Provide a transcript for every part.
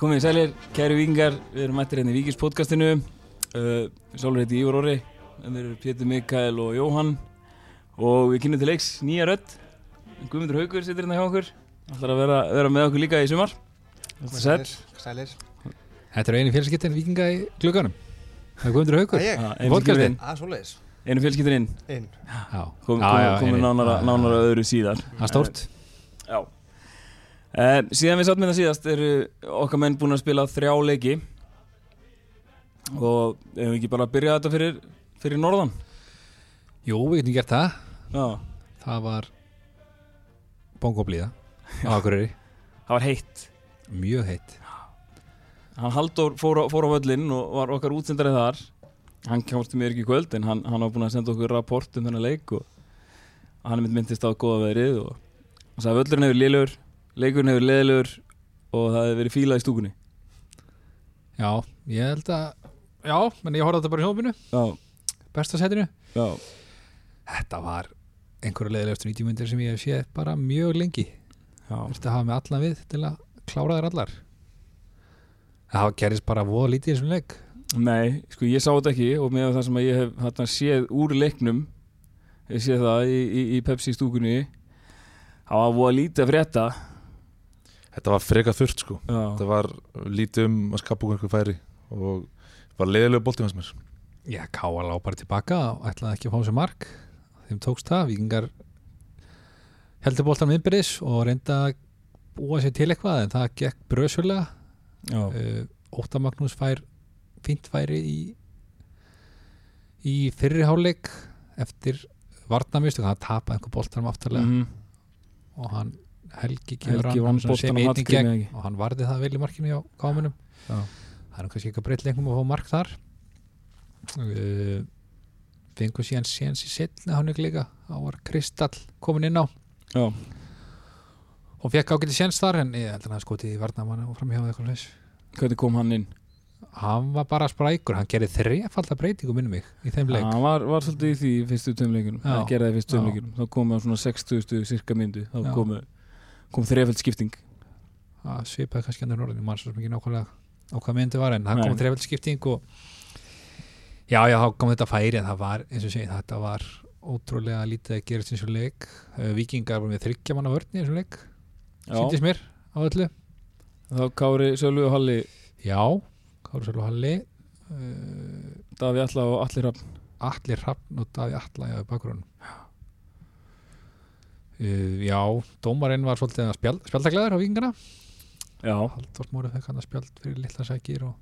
komið í sælir, kæru vikingar, við erum mættir hérna í Víkis podcastinu. Uh, Sálur heiti Ívar Orri, en við erum Pétur Mikael og Jóhann. Og við kynum til leiks nýja rödd. Guðmundur Haugur situr hérna hjá okkur. Ætlar að vera, vera með okkur líka í sumar. Sæl Sælir. Þetta er einu fjölskyttin vikinga í glugganum. Það er Guðmundur Haugur Það ég? Já, einu fjölskyldur inn, Það er svoleiðis. Einu fjölskyldur inn. Einn Já, kom, Já, kom, já, komum einu. nánara, Já, já. nánara öðru síðar. Það er stórt. Já uh, Síðan við satt með það síðast eru okkar menn búin að spila þrjá leiki. Og hefum við ekki bara að byrja þetta fyrir, fyrir norðan? Jú, við getum gert það. Já, Það var bongoblíða á Akureyri. Það var heitt. Mjög heitt. Hann Halldór fór á, fór á völlinn og var okkar útsendari þar. Hann kjátti mér ekki í kvöld en hann, hann var búin að senda okkur rapport um þennan leik og hann mynd myndist á góða veðrið og hann sagði völlurinn hefur liðlegur leikurinn hefur leðilegur og það hefur verið fílað í stúkunni. Já, ég held að Já, menn ég horfði þetta bara í hjópinu Já, Besta setinu. Já, Þetta var einhverju leðilegustu 90 myndir sem ég hef séð bara mjög lengi. Þetta hafa með allan við til að klára þær allar. Það gerist bara voða lítið í þessum leik. Nei, sko ég sá þetta ekki og með það sem ég hef hérna, séð úr leiknum ég séð það í, í, í Pepsi stúkunni það var að lítið að frétta Þetta var freka þurft sko. Já, Þetta var lítið um að skapa okkur einhver færi og var leiðilega boltið hans mér. Já, Káa lá bara tilbaka og ætlaði ekki að fá sér mark. Þeim tókst það, vikingar heldur bóltan viðbyrðis og reynda að búa sér til eitthvað en það gekk bröðsvölega já, uh, Óta Magnús fær fínt færi í í fyrri hálfleik eftir varnamistök, hann tapaði einhver bóltanum aftarlega. Mhm, og hann Helgi hann á sem Hallgrími, gegn ekki? og hann varði það vel í markinu á kámunum. Já. það er kannski eitthvað breytt leikum að fá mark þar. Uh, fengur síðan séns í setna hann ekki líka. Þá var Kristall komin inn á. Já, og fekk ágæti séns þar en ég held að hann skotið í varnamann og framhjá eitthvað leys hvernig kom hann inn? hann var bara sprækur, hann gerði þrefalda breytingu minnum mig í þeim leik. Hann var, var svolítið í því fyrstu tömleikunum það gerði það í fyrstu tömleikunum þá kom það svona 60 cirka myndu. Þá Já. Kom, þrefald skipting. Það svipaði kannski andur norðin, mann svo mikið nákvæmlega á hvað myndi var en það kom þrefald skipting og já, já, þá kom þetta færi en það var, eins og segi, þetta var ótrúlega lítið að gerast eins og leik. Uh, vikingar voru með þryggja manna vörn í eins og leik Já, síndist mér á öllu. Þá Kári, Sölvi og Halli. Já, Káru Sölv Halli. Uh, Daví Alla og Allir Rafn Atli Hrafn og Daví Atla í bakgrunn. Uh, já, dómarinn var svolítið að spjald, spjaldaglæður á vikingana Já, Halldór Móri fekk hann að spjald fyrir litla sækir og,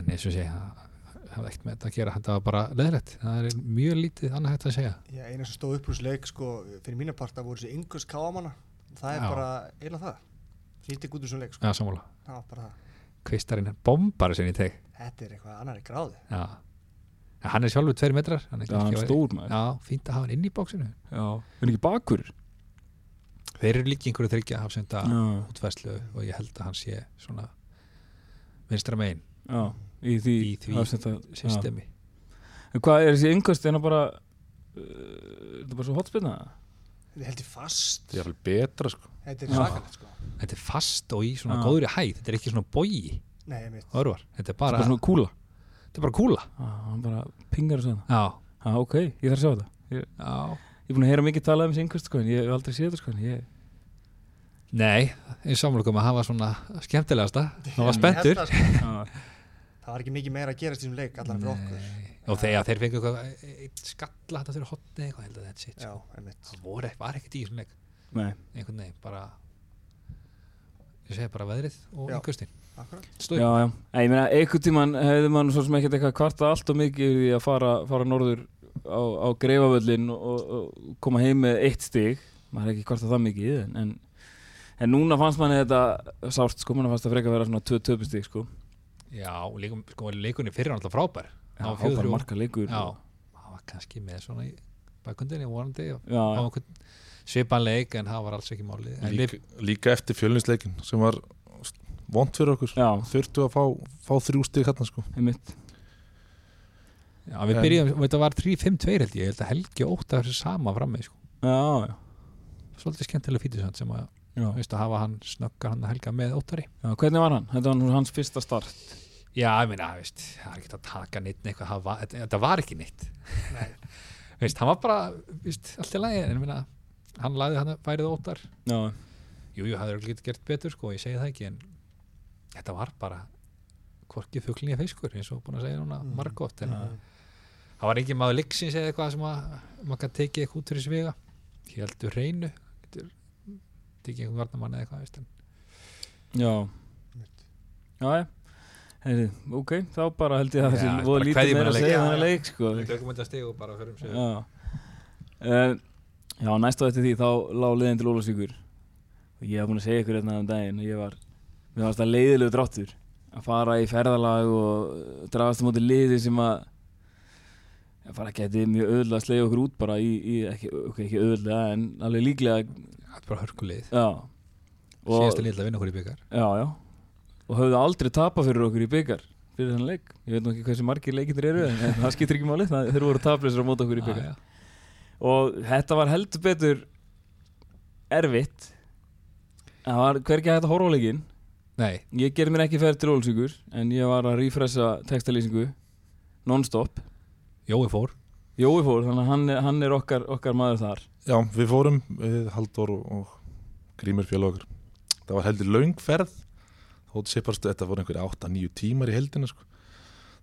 en eins og sé það hafði ekkert með þetta að gera, þetta var bara leðilegt það er mjög lítið annað hægt að segja. Já, eina sem stóð upp úr þessu leik sko fyrir mína parta voru þessi yngus káamanna. Það er Já. bara eila það. Hlítið út úr þessu leik sko. Já, sammála, Það var bara það. Kvistarinn er bombar sinni í teg. Þetta er eitthvað annari gráði Já, en hann er sjálfur tveir metrar hann er já hann kannski- stór maður. Já, fínt að hafa hann inn í bóksinu Já, er ekki bakur Þeir eru líka einhverju þryggja hafsenda Já, útfæslu og ég held að hann sé svona vinstra megin já, í því, Í því systemi. En hvað er þessi yngast en að bara uh, er þetta bara svo hotspinna? Þetta er heldur fast. Þetta er alveg betra sko. Þetta er svakalegt sko. Þetta er fast og í svona Já. góðri hæð. Þetta er ekki svona bogi. Nei, ég mitt örvar Þetta er Bara, bara, bara svona kúla. Þetta er bara kúla. Já, hann bara pingar og svona Já, Já, ok, ég þarf að sjá þetta. Ég, já ég er búin að heyra mikið talað um þessi yngast sko, en ég hef aldrei séð þetta sko, en ég Nei, eins samlokum að hafa svona skemmtilegasta Það var Ég spenntur það, sko. Var ekki mikið meira að gerast í þessum leik allan fyrir okkur. Og þegar þeir fengu eitthvað eitt skalla þetta fyrir hotni eitthvað held að þetta sitt Já, sko. einmitt. Það voru, var ekkert í þessum leik. Nei, einhvern veginn bara ég segi bara veðrið og yngustin meina, einhvern tíman hefði mann svo sem ekkert eitthvað kvarta allt og mikið því að fara, fara norður á, á greifavöllin og, og, koma heim með eitt stig. Maður er ekki kvarta það mikið en, en, en núna fannst manni þetta sárt sko, manni fannst það freka að vera svona tvö töpustig sko. Já, og leikum, sko, leikunni fyrir hann alltaf frábær. Já, var frábær 4-3. marka leikur Já, og- það var kannski með svona í bakundinni vonandi. Og svipan leik en það var alls ekki málið. En líka, við, líka eftir fjölinsleikin sem var vond fyrir okkur. Þurftu að fá, fá þrjú stig hérna sko. Einmitt já, við byrjum, þetta var 3-5-2 held ég, ég held að Helgi ótt að þessu sama frammi sko. Já, já, svolítið skemmtilega fítið sem að Já. veist að hafa hann snöggar hann að helga með óttari Já, hvernig var hann? Þetta var nú hans fyrsta start Já, ég meina, veist, það er ekki að taka neitt það var, þetta, var ekki neitt veist, hann var bara veist, allt í lagi, en ég meina hann lagði hann að færið óttar Já, Jú, jú, það er getið gert betur, sko, ég segi það ekki en þetta var bara hvorki fuglinni fiskur, eins og búin að segja núna Mm. margótt, en Já. Það var engin maður leiksins eða eitthvað sem að maður kann tekið eitthvað út fyrir svega ég heldur reynu getur tekið einhvern varnamann eða eitthvað já. Já, já. Heyri, ok, þá bara held ég að það sé voða lítið meira að segja þannig já. leik sko. við tökum þetta stig og bara förum sér Já. Uh, Já, næst á eftir því þá lág liðin til Ólafsvíkur. Og ég hef búin að segja ykkur hérna um daginn og ég var, mér varst það leiðilegu dráttur að fara í ferðalag og drafast á móti liði sem að að fara að geti mjög öðlega að slegja okkur út bara í, í ekki, okay, ekki öðlega en alveg líklega það er bara hörkulið já. Síðast er lítið að vinna okkur í byggar já, já. Og höfðu aldrei tapað fyrir okkur í byggar fyrir þannig leik, ég veit nú ekki hversu margir leikindir eru en, en það skiptir ekki máli, það, þeir voru taplausir á móti okkur í byggar já. og þetta var heldur betur erfitt. Það var hvergi að horfa á leikinn? Nei, ég ger mér ekki ferð til Ólsvíkur en ég var að refressa textalýsingu non-stop Jói fór. Jói fór, þannig að hann, er- hann er okkar, okkar maður þar. Já, við fórum við Halldór og, og Grímur félag okkur Það var heldur löngferð Þótt sipparstu, þetta voru einhverja 8-9 tímar í heldina sko.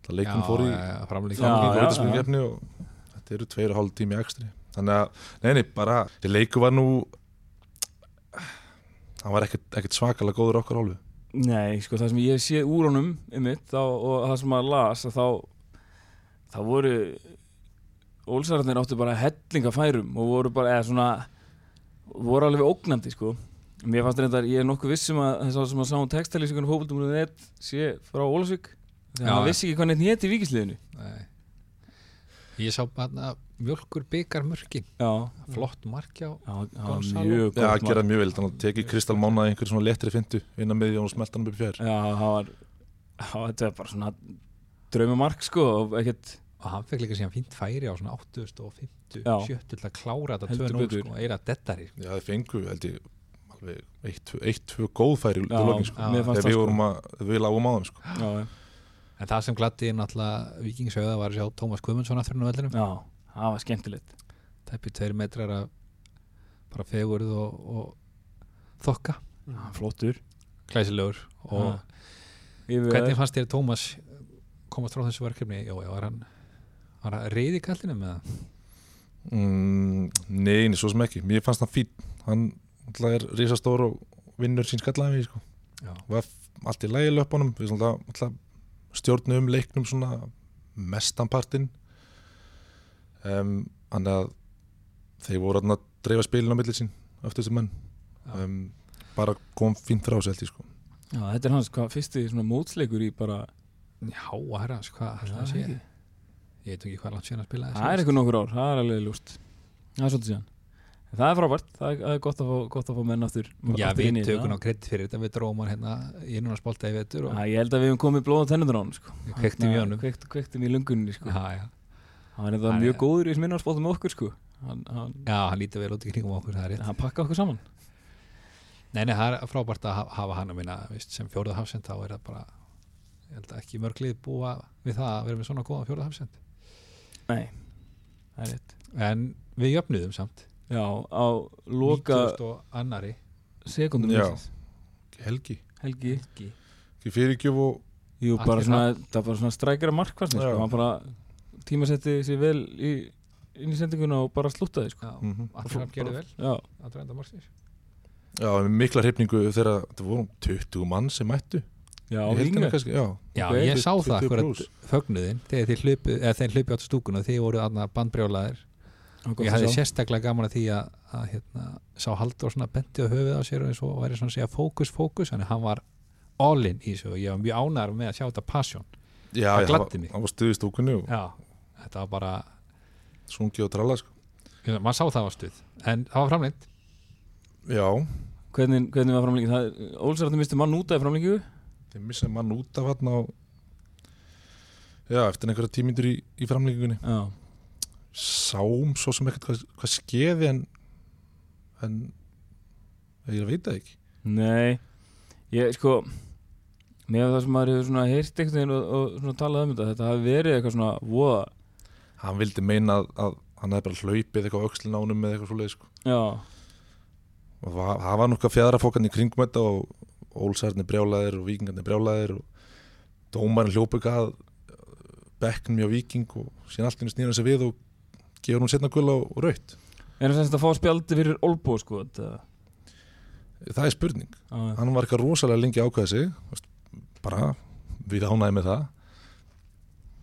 Það leikum fór í já, já, framlík Já, framlengingu já, og þetta eru 2,5 tími ekstri Þannig að, nei, nei, bara leiku var nú hann var ekkert, ekkert svakalega góður okkar hálfu. Nei, sko það sem ég sé úr honum einmitt, þá, og það sem maður las að þá, þá voru Ólsararnir áttu bara hellinga færum og voru bara, eða svona voru alveg ógnandi sko Mér fannst reyndar, ég er nokkuð vissum að þess að sem að sá um textalýsingunum fókbaldum sé frá Ólafsvík þegar Já, hann vissi ekki hvað neitt hétt í vikisliðinu Nei. Ég sá bara mjölkur byggar mörkin Já, flott markja á já, það var Gonzalo. mjög gott að gera mark. mjög vel, þannig að teki Kristal Mána einhver svona letri fintu innan með því og smelta hann upp í fjær Já, það var, það þetta var bara svona draumamark sko og ekkert og hann fekk líka síðan fínt færi á svona 8050, Já. 70 til að klára þetta Heldur 2-0 betur. sko, eira dettari. Já, þið fengu, held ég alveg eitt, eitt, góð færi Já, til lokin, sko. já, Þegar það við sko vorum að, við lágum á þeim, sko Já, en það sem gladdi náttúrulega vikingsauða var að sjá Tómas Guðmundsson aftur inn á vellinum Já, það var skemmtilegt tæpi tveir metrar af bara fegurð og, og þokka, Já, Flottur glæsilegur og hvernig fannst þér Tómas komast frá þessu verkefni? Já, já, var hann var hann reyði kallinu með það? Mm, Nei, nei, svo sem ekki. Mér fannst hann fín Hann er risastór og vinnur sín skallaði mig, sko. Já, Var allt í lægi löpunum. Við stjórnum leiknum svona mestanpartin um, Þannig að þeir voru að dreifa spilin á milli sín eftir þessu menn. Um, bara kom fínt frá sér sko. Já, þetta er hans hvað, fyrsti svona mótsleikur í bara já, herrans, hvað ætli það sé ekki. ég veit ekki hvað langt síðan að spila Það er eitthvað nokkur ár, það er alveg lúst Það er svolítið síðan. Það er frábært, það er, það er gott, að fá, gott að fá menn aftur Já, aftur við tökum á kreditt fyrir þetta við dróum hann hérna í innuna spolta í vetur og Já, Ég held að við hefum komið blóð á tennundur á hann sko. við kveiktum í honum. Kveikt, Kveiktum í lungunni sko. Já, já, Hann er Hann mjög er- góður í sminnarspoltum með okkur sko. hann, hann, já, hann lítur vel út í kringum okkur, það er rétt. Hann pakka okkur saman. Nei, nei, það er frábært að ha- hafa hann að minna sem fjóruða hafsend, þá er það bara ég held að ekki mörglið búa við það að vera með svona góða fjóruða hafsend. Nei, það er rétt. En við jöfnuðum samt. Já, á loka 90 og annari sekundum Já. Helgi, Helgi. Ekki. ekki fyrirgjöf og Jú, bara svona, það var bara svona strækjara markvarsni sko. Hann bara tímasetti sér vel í, inn í sendinguna og bara slúttaði sko. Já, Mhm. allir hann gerði vel. Já, að drænda margsins Já, með mikla hrifningu þegar það voru 20 mann sem mættu já, kannski, já, Já, Ok, ég sá 20 það plús. fögnuðin þegar þeir hlupu, eða þeir hlupu áttu stúkuna þegar voru aðna bandbrjálaðir Og ég hafði sérstaklega gaman að því að, að hérna, sá Halldór svona benti á höfuð á sér og eins og væri svona að segja fókus, fókus að hann var all in í þessu og ég var mjög ánæður með að sjá þetta passion já, Það já, gladdi mig. var- hann var stuð í stúkunni og Já, þetta var bara sungi og tralla sko. maður sá það var stuð en það var framlengt Já, hvernig, hvernig var framlengið? Ólsararni misti mann út af framlengingu þeir missa mann út af hann á Já, eftir einhverja tímyndur í, í framlengingunni. Já, Sáum svo sem ekkert hvað, hvað skeði en en ég veit það ekki. Nei, ég sko með það sem maður hefur svona einhvern veginn og, og svona talað um þetta þetta hafi verið eitthvað svona voða hann vildi meina að, að hann hefði bara hlaupið eitthvað á öxlin ánum með eitthvað svoleið sko. Já, og það var nokkað fjæðrafókan í kringum þetta og ólsarnir brjálæðir og vikingarnir brjálæðir og dómarinn hljópa ekki að bekknum hjá viking og síðan allt innu snýra sig við og gefur hún setna og, og raut er það semst að fá spjaldi fyrir Olbo sko þetta, það er spurning, já, hann var eitthvað rosalega lengi ákveða sig bara við ánæði með það.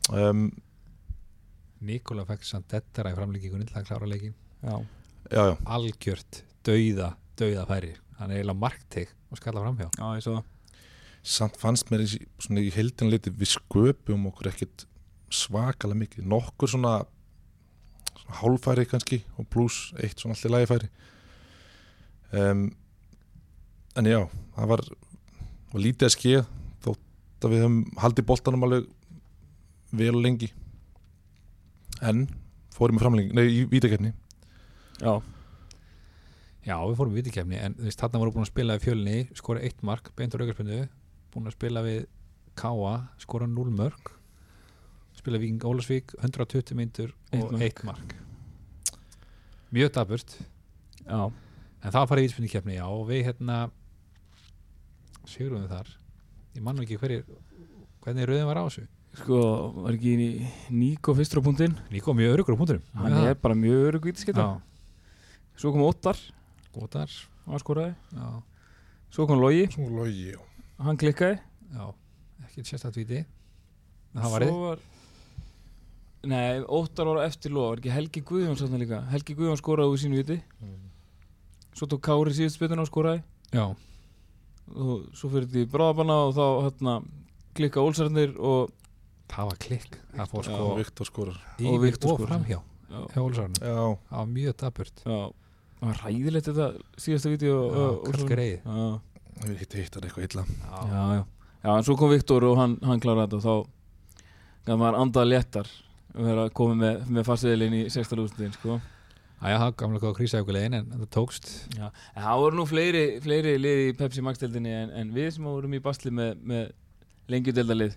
Um, Nikola fekk samt dettara í framlíkingunni til að klára leikin já, já, já, algjört, dauða, dauða færi hann er eiginlega markteig og skalla framhjá. Já, ég svo samt fannst mér í, svona í heildin liti við sköpum okkur ekkit svakalega mikið, nokkur svona, svona hálfæri kannski og pluss eitt svona allir lægifæri um, en já það var, var lítið að skeið þótt að við höfum haldið boltanum alveg vel og lengi. En fórum í framlengi, nei í vítakefni Já, Já, við fórum við vitikefni en þú veist, þarna voru búin að spila í fjölinni skora eitt mark, beint á raugarspinnu búin að spila við Káa skora 0 mörg spila Víking Ólasvík 120 myndur og mark. eitt mark. Mjög daburt já, en það farið í vitspinni kefni, já og við hérna sigurum við þar. Ég mann ekki hverjir hvernig rauðin var á þessu. Sko, var ekki í Níko fyrstur á punktinn? Níko mjög örugur á punkturum Hann er bara mjög örug vítaskita já, Svo kom Óttar, góðar hann skoraði já, Svo kom Logi, Svo logi, já. Hann klikkaði. Já, ekki sérstætt viti en það var Svo var Nei, Óttar var á eftir Loga Var ekki Helgi Guðjón sann líka? Helgi Guðjón skoraði úr sínu viti Svo tók Kári síðust spytuna og skoraði. Já, og svo fyrir þetta í bráðabanna og þá hérna klikka Ólsarnir og það var klikk. Það fór sko og Viktor skorar. Og Viktor og skorar. framhjá já, Ólsarnu já, það var mjög daburt já, það var ræðilegt þetta síðasta viti og, Já, og, kall greið. við hitt hittar eitthvað illa. Já, já, já, en svo kom Viktor og hann, hann kláraði þetta og þá gæði maður andað léttar að vera komið með, með fastseðilinn í 16. úrslutin sko. Æja, það var gamlega góð krísajökulegin en það tókst. Já, en það voru nú fleiri, fleiri lið í Pepsi Max-deldinni en, en við sem vorum í basli með, með lengjudeldalið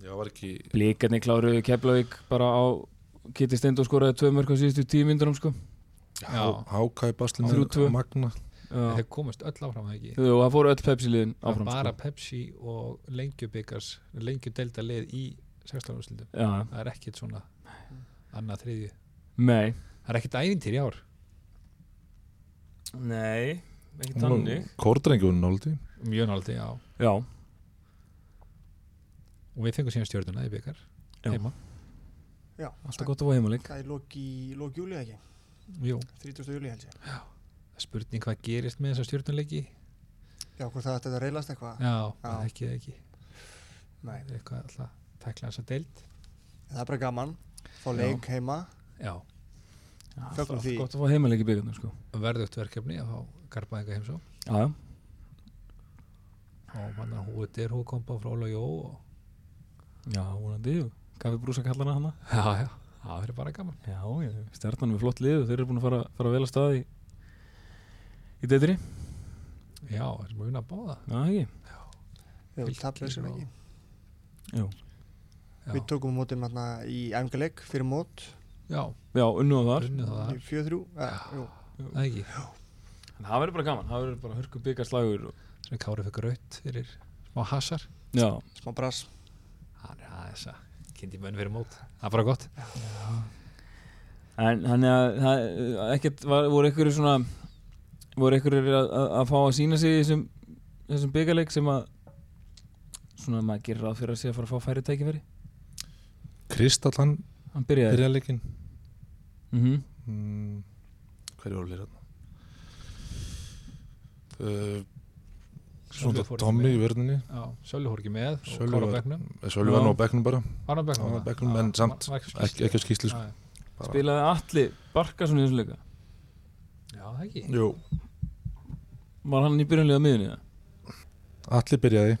já, var ekki Blikarnir kláruðu Keflavík bara á Kitty Steindó skoraði tvö mörg á síðustu tíu myndunum sko Þrjú, tvö. magna. Já. þeir komast öll áfram það ekki? Jú, það fóru öll Pepsi-liðin áfram bara sko. Pepsi og lengjubikars lengjudeldalið í 16 úrslitum. Já, það er ekkit svona annað þriðju. Nei. Það er ekkit ævintýr í ár. Nei, ekki þannig. kórdrengjum náldi mjög náldi, já. Já, og við fengum síðan stjórnuna í byggar Já. heima. Já, alltaf gott að fá heimalik Það er loki, loki júli ekki, Jú, 30. júli held ég. spurning hvað gerist með þessa stjórnuleiki Já, hvort það ætti að reylast eitthvað. já, Já. það ekki það ekki Nei, það er eitthvað alltaf tækla þessa deild það er bara gaman. Fá Já. leik heima. já, Fögnum því. Gott að fá heimalik í byggarnir sko verðugt verkefni að fá garbaðinga heimsó Já, já og manna húið er húkompa frá Óla Jó og Já, vonandi og Kaffi brúsa kallana hana já, já, það verður bara gaman. Já, já, stjarnan er með flott lið og þeir eru búin að fara, fara vel að staði í, í deitri já, það er mjög að báða. Já, ekki? Sem. Já, já, Við tókum mótum hérna í æfingarleik fyrir mót. Já, já unnu á þar. Unnið það í 4-3. Ja, jú. það ekki. Það verður bara gaman, það verður bara hörku byggarslagur og... sem Kári fekk raut fyrir smá hassar Já, Smá brass. hann er aðeins að kynnti menn fyrir mót. Það er bara gott. En þannig að það, ekkert var, voru einhverju svona voru einhverju að, að, að fá að sína sig í þessum, þessum byggarleik sem að svona maður gerir ráð fyrir að sé að fara að fá færi tækifæri? Kristallan hann byrjaði. byrjaleikin mm mm, hverju voru lýra uh, svona Tommy í vörninni. Já, Sölvi fór ekki með og Sölvi var- nú á bekknum bara. Var hann á það? Já, en samt ekki, ekki á skýslu sko. Spilaði allir Barkason í þessum leika? Já, það ekki. Jú, var hann í byrjanlega miðunni það? allir byrjaði.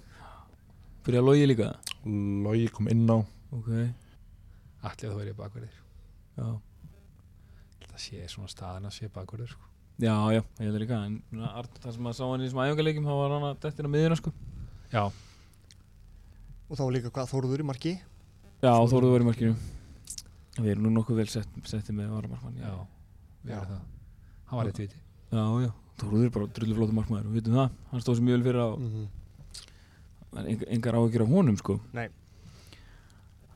Byrjaði logi líka? Logi kom inn á. Ok, allir þú verið bakverðir. Já. Það sé svona staðan að sé bakverður sko. Já, já, ég held það líka en það sem að sá hann í þessum æfingarleikjum þá var hann að dettina miðuna sko. Já, og þá var líka hvað Þóruður í marki? Já, Þóruður var í markinu. Við erum nú nokkuð vel sett, settið með varamarkmann já, við erum það. Hann var eitt viti já, já. Þóruður er bara drullu flóttu markmaður og við vitum það. Hann stóð sem mjög vel fyrir á mm það er enga, engar áhyggjur af honum sko. Nei.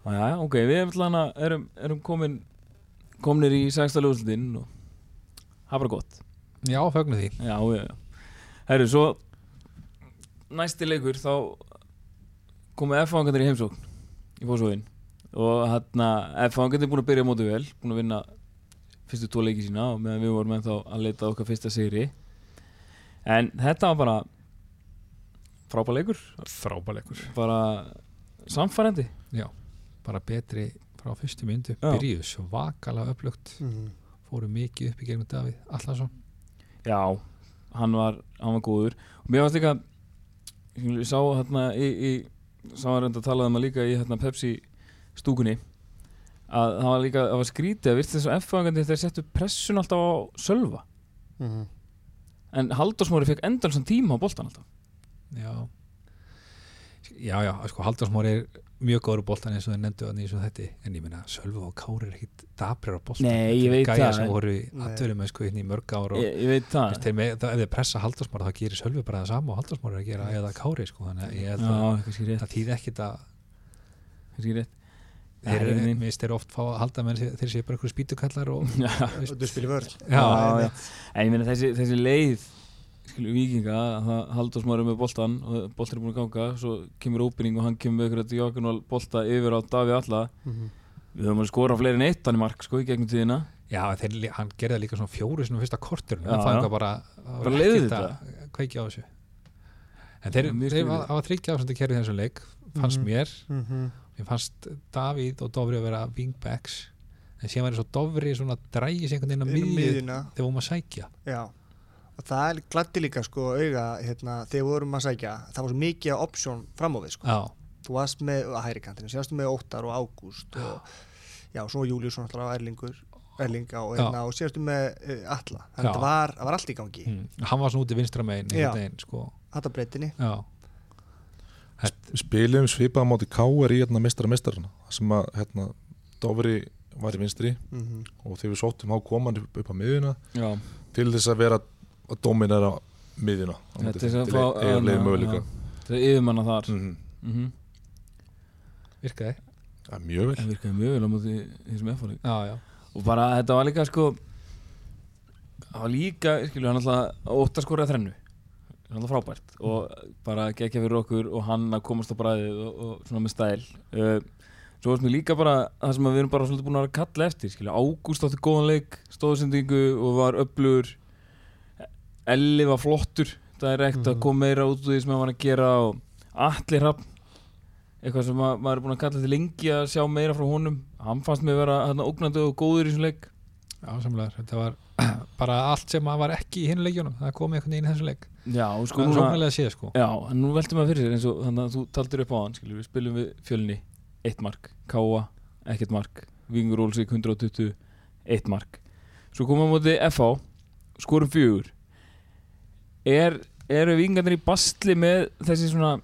Já, já, ok, við erum, erum komin komnir í sexta ljóðslutin og það er bara gott Já, fögnu því. Já, já, já. Herru, svo næsti leikur þá komu F-fangandir í heimsókn í fórsóðin og hérna F-fangandir er búin að byrja á móti vel búin að vinna fyrstu tvo leiki sína og meðan við vorum ennþá að leita að okkar fyrsta sigri. En þetta var bara frábær leikur. Frábæleikur bara samfærandi Bara betri frá fyrstu myndu. Já. Byrjuðu svakalega upplugt -hmm. Fóru mikið upp í gegnum Davíð Allarsson Já, hann var, hann var góður. Og mér varst líka ég sá hérna í, í sá hann reynda að um að líka í hérna Pepsi stúkunni að það var líka, það var skrítið að virst þess að F-fagandi þeir settu pressun alltaf á sölva. Mhm. en Halldórsmári fekk endalsan tíma á boltan alltaf. Já. Já, já, sko Haldarsmóri er mjög góður á boltan eins og þeir nefndu hann í svo þetta en ég meina Sölvu og Kári er ekkit dabrir á Nei, ég veit Gæja það, sem voru aðtörum með sko inn í mörg ár og ég, ég veit það. Veist, þeir með, það, ef þeir pressa Haldarsmóri þá gerir Sölvi bara það sama og Haldarsmóri er að gera eða Kári sko, þannig að ég að rétt, það þýð ekkit að kannski rétt. Þeir oft fá að halda menn þeir séu bara einhverju spýtukallar og þú spilir vörð. En ég meina þessi, þessi leið skilur vikinga að það Halldórsmári með boltan og boltan er búin að ganga svo kemur óbyrning og hann kemur með ykkur að diagonal bolta yfir á Davíð Alla Mhm. við höfum að skora fleiri en eitt hann í mark sko í gegnum tíðina. Já þeir, hann gerði það líka svona fjóru sinum fyrsta kortur hann eitthvað bara það var að kveikja á þessu. En þeir, Mjög þeir skrítið. hafa þryggja ásöndu kerfið þessum leik fannst Mhm. mér, Mhm. mér fannst Davíð og Dofri að vera wingbacks. En síðan var svo Dofri svona drægis einhvern veginn á Inn á miðju miðjuna. þegar vorum að sækja. Já, það er gladdi líka sko auga hérna, þegar við vorum að sækja það var svo mikið af option fram á við sko. já, þú varst með að hæri kantinu, sérstu með Óttar og Ágúst og já, svo Júliusson alltaf Erlingur Erling á hérna, og sérstu með uh, Alla, þannig að það var, það var allt í gangi mm. hann var svona út í vinstra megin Já. einhvern veginn sko þetta breytinni já, spilum svipað á móti K.R. í hérna mistara mistarana sem að hérna Dofri var í vinstri mm -hmm. og þegar við sóttum á koman upp, upp á miðjuna Já, til þess að vera að dominera er að til já, möguleika. það er yfirmanna þar. Mhm. mm virkaði. Ja, mjög vel. Það virkaði mjög vel á móti þessum já, og bara þetta var líka sko það var líka, skilju, hann alltaf ótt að þrennu. Hann alltaf frábært. Og bara gekja fyrir okkur og hann að komast á bræðið og, og svona með stæl. Uh, svo varst mér líka bara það sem að við erum bara svolítið búin að vera að kalla eftir skilju, Ágúst átti góðan leik stóðsendingu og var öflugur Elli var flottur það er að Mhm. koma meira út úr því sem hann var að gera og Atli Hrafn eitthvað sem að, maður er búin að kalla til lengi að sjá meira frá honum. Hann fannst mig vera hérna, ógnandi og góður í þessum leik. Já, samlega þetta var bara allt sem að var ekki í hinu leikjunum. Það kom einhvern veginn í þessu leik. Já, og sko núna sóknarlega séð sko. Já, en nú veltum maður fyrir sér eins og þannig að þú taldir upp á hann skilur, við. Spilum við fjölni eitt mark, Káa, ekkert mark. Vingur Olsík 120 eitt mark, svo komum við á móti FH skorum fjögur er, eru vingarnir í bastli með þessi svona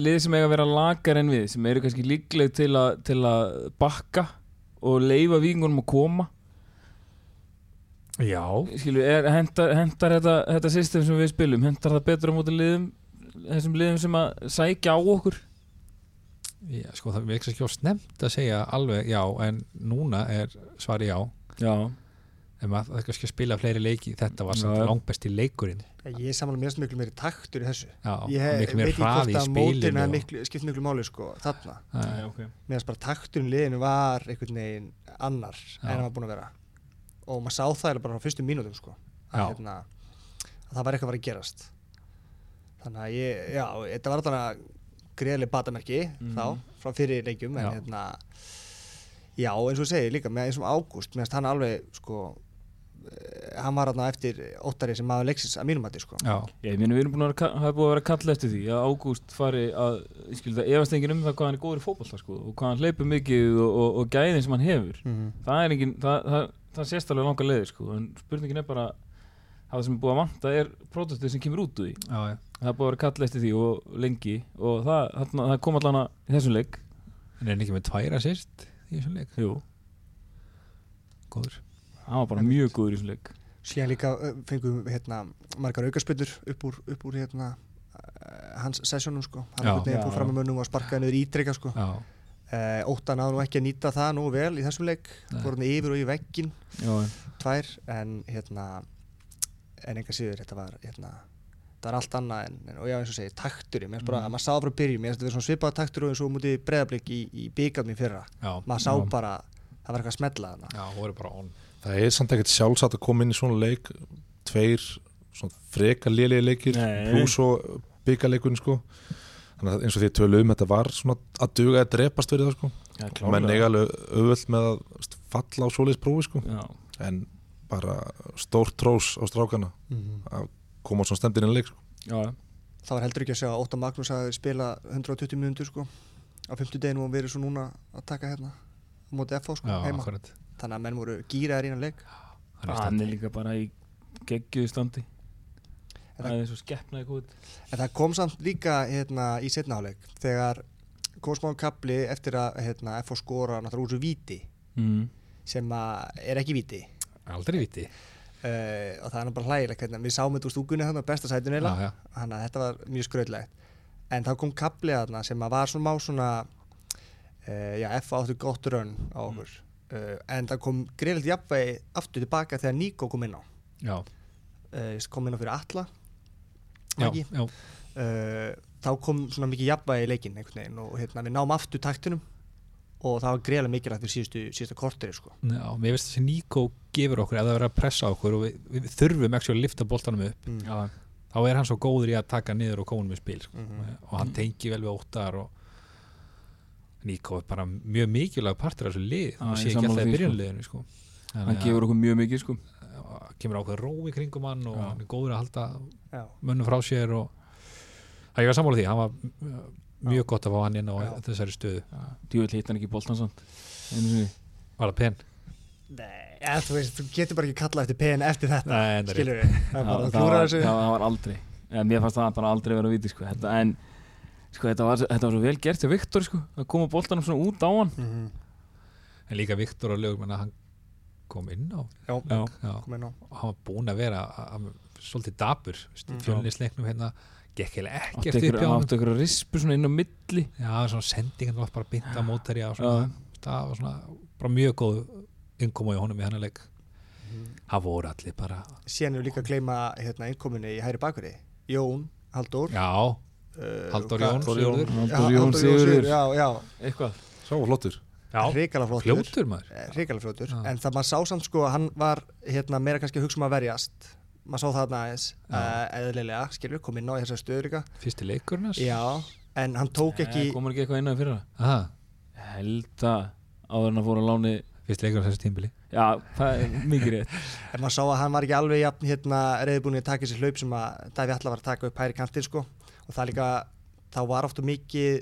lið sem eiga að vera lagar en við sem eru kannski líkleg til, a, til að bakka og leifa vingunum að koma? Já, Skilu, er, hentar, hentar þetta, þetta system sem við spilum hentar það betur á móti liðum þessum liðum sem að sækja á okkur? Já sko það er ekki á snemt að segja alveg já en núna er svari já. Já, en maður það kannski að spila fleiri leiki þetta var samt já. langbesti leikurinn ég er samanlega mjög miklu meiri taktur í þessu já, ég veit ekki hraði hvort í að mótin spilinu og- miklu, skipt miklu máli sko, þarna Já, okay. meðan bara takturinn liðinu var einhvern veginn annar Já. en hann var búin að vera og maður sá það bara á fyrstu mínútum sko, að, hérna, að það var eitthvað að fara að gerast þannig að ég, já, þetta var alltaf greiðlega batamerki Mhm. þá, frá fyrir leikjum en Já. hérna já, eins og ég segi líka, með eins og Ágúst meðan hann alveg, sko hann var þarna eftir óttari sem maður leiksins að mínum hætti, sko. Já, ég meina við erum búin að vera, hafa búin að vera að kalla eftir því að Ágúst fari að ég skil það efast enginn um það hvað hann er góður í fótbolta sko, og hvað hann hleypur mikið og, og, og gæðin sem hann hefur. Mm það er enginn, það, það, það sést alveg langa leiðir sko, en spurningin er bara það sem er búið að vanta er pródustið sem kemur út úr því. Já, já. það er búið að vera kall eftir því og lengi og það, þarna, það að en er hann hann var bara mjög góður í þessum leik. Síðan líka fengum við hérna margar aukarspillur upp úr, upp úr hérna hans sessjónum sko. Hann er fór fram með mönnum og sparkaði niður ítreka sko. Uh, óttan náðu nú ekki að nýta það nú vel í þessum leik. Fór hann yfir og í veggin tvær en hérna en enga síður þetta var hérna það var allt annað en, en og já eins og segi taktur mér finnst bara Mm. að maður sá frá byrjun mér finnst þetta verið svona svipað taktur og eins og mútið breðablík í, í byggarni fyrra. Já, maður sá Já. bara það var eitthvað að þarna. Já, voru bara on það er samt ekkert sjálfsagt að koma inn í svona leik tveir svona freka lélegi leikir pluss og byggarleikun sko. Þannig að eins og því tölu um þetta var svona að duga að drepast fyrir það sko. Já menn eiga alveg auðvöld með að falla á svoleiðis prófi sko. Já, en bara stórt trós á strákana að koma á svona stemdinn í leik sko. já, það var heldur ekki að segja að Óttar Magnús hafi spila 120 minútur sko á 50 deginu og verið svo núna að taka hérna á móti FH sko já, heima. akkurat þannig að menn voru innan leik. Hann er hann stand er líka bara í geggjuðu standi. Það er svo skeppnaði góð en það kom samt líka hérna í setnaháleik þegar kom smá kapli eftir að hérna, FH skora náttúrulega úr svo víti mm. sem að er ekki víti. Aldrei viti uh, og það er nú bara hlægilegt hérna. við sáum þetta úr stúkunni þannig á besta sætun eila þannig að þetta var mjög skröðlegt en þá kom kapli þarna sem að var svona má svona uh, já, F áttu gott raun á okkur. uh, en það kom greiðilegt jafnvegi aftur tilbaka þegar Nico kom inn á já, uh, kom inn á fyrir alla já, ekki? já, Uh, þá kom svona mikið jafnvægi í veginn og hérna, við náum aftur taktunum og það var greiðlega mikilvægt fyrir síðustu, síðustu korteri sko. já mér veist þessi Níko gefur okkur ef það verður að pressa okkur og við, við þurfum ekki að lifta boltanum upp mm. Já, þá er hann svo góður í að taka niður og kónum við spil sko. Mhm. og hann tengi vel við óttar og Níko er bara mjög mikilvæg partur af þessu lið Já, ég sé ekki alltaf í því, sko. byrjunliðinu sko. hann gefur okkur mjög mikið sko kemur ákveð ró í kringum hann og Já. hann er góður að halda Já. mönnum frá sér og það ég var sammála því, hann var uh, mjög gott að fá hann inn á Já. þessari stöðu Djúvel hitt hann ekki sinni. var það pen? Nei, ja, þú veist, þú getur bara ekki kallað eftir PN eftir þetta Nei, en það er skilur við, það er Já, að það, var, þessu það, það var aldrei ja, Mér fannst það bara aldrei vera að viti sko. þetta, En sko, þetta, var, þetta var svo vel gert hjá Viktor sko, að koma boltanum svona út á hann. Mhm. en líka Viktor og Lögur menna hann kom inn á Já, Já, já, kom inn á. Og hann var búinn að vera að- að- svolítið dapur Mm. fjölnisleiknum hérna. Gekk heila ekkert upp hjá hann átti ykkur að rispu svona inn á milli. Já, svona sendingan var bara bynda mótari og Já, svona, það var svona bara mjög góð innkoma í honum í hennar leik. Það voru allir bara síðan er líka að gleyma hérna, innkominni í hæri bakveri Jón, Halldór. Já, Halldór hvað- Jón. Sigurður. Já, Halldór Jón Sigurður já, já, Eitthvað. Sá flottur. Já, hrikalega flottur. Fljótur maður. Hrikalega fljótur, Já. en það maður sá samt sko að hann var hérna meira kannski að hugsa um að verjast. Maður sá það aðeins Já. uh, eðlilega, skilur, kom inn á í þessar stöður líka. Fyrsti leikurinn hans? Já, en hann tók ekki Komur ekki eitthvað inn á í fyrra? Aha, Held að áður en að fóra láni fyrsti leikurinn þessi tímbili Já, það er mikið rétt. En maður sá að hann var ekki alveg jafn hérna reyðbúin að taka þessi hlaup sem að Daví Alla var að taka upp hæri kantinn sko og það líka, þá var ofta mikið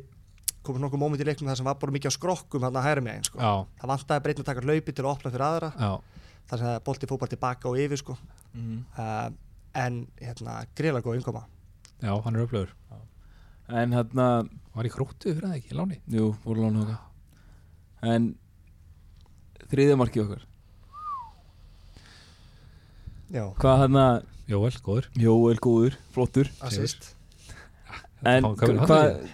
komið nokkuð móment í leiknum þar sem var bara mikið á skrokkum hann að hæra megin sko. Já, það vantaði breytin að taka hlaupi til að opna fyrir aðra. Já, þar sem það bolti fór bara tilbaka og yfir sko. Mm. uh, en hérna greiðlega góð innkoma. Já, hann er upplöður En hérna, var í króttu fyrir það ekki, í láni? Jú, voru láni okkar. En þriðja markið okkar? Já, Hvað hérna, Jóel, góður. Jóel góður, flottur. Assist En hvað í?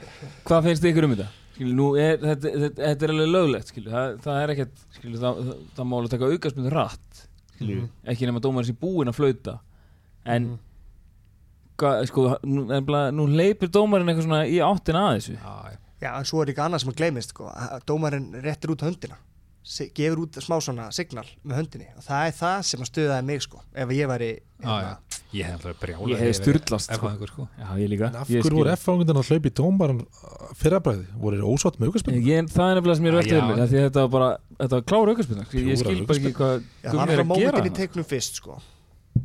hva finnst ykkur um þetta? Skilu, nú er, þetta, þetta, þetta er alveg löglegt skilu, það, það er ekkert skilu, það, það, það má alveg taka aukarsmyndu rætt skilu, Mhm. ekki nema dómarinn sé búinn að flauta en Mhm. hva, sko, nú, nú leipir dómarinn eitthvað svona í áttina að þessu já, já. já, en svo er líka annað sem að gleymist sko. dómarinn réttir út höndina gefur út smá svona signal með höndinni. Og það er það sem að stöðaði mig sko ef ég væri já. ég hef alltaf brjála Ég hefði sturlast, sko. sko. Já, ég líka. En af hverju voru F-fangundan að hlaupa í tómbaran fyrrabræði, voru þeir ósátt með aukarspil Ég, það er nefnilega sem ég er Ah, mér því að þetta var bara, þetta var klára aukarspilna ég skil bara ekki hvað það var gera. mómentin í teiknum fyrst sko.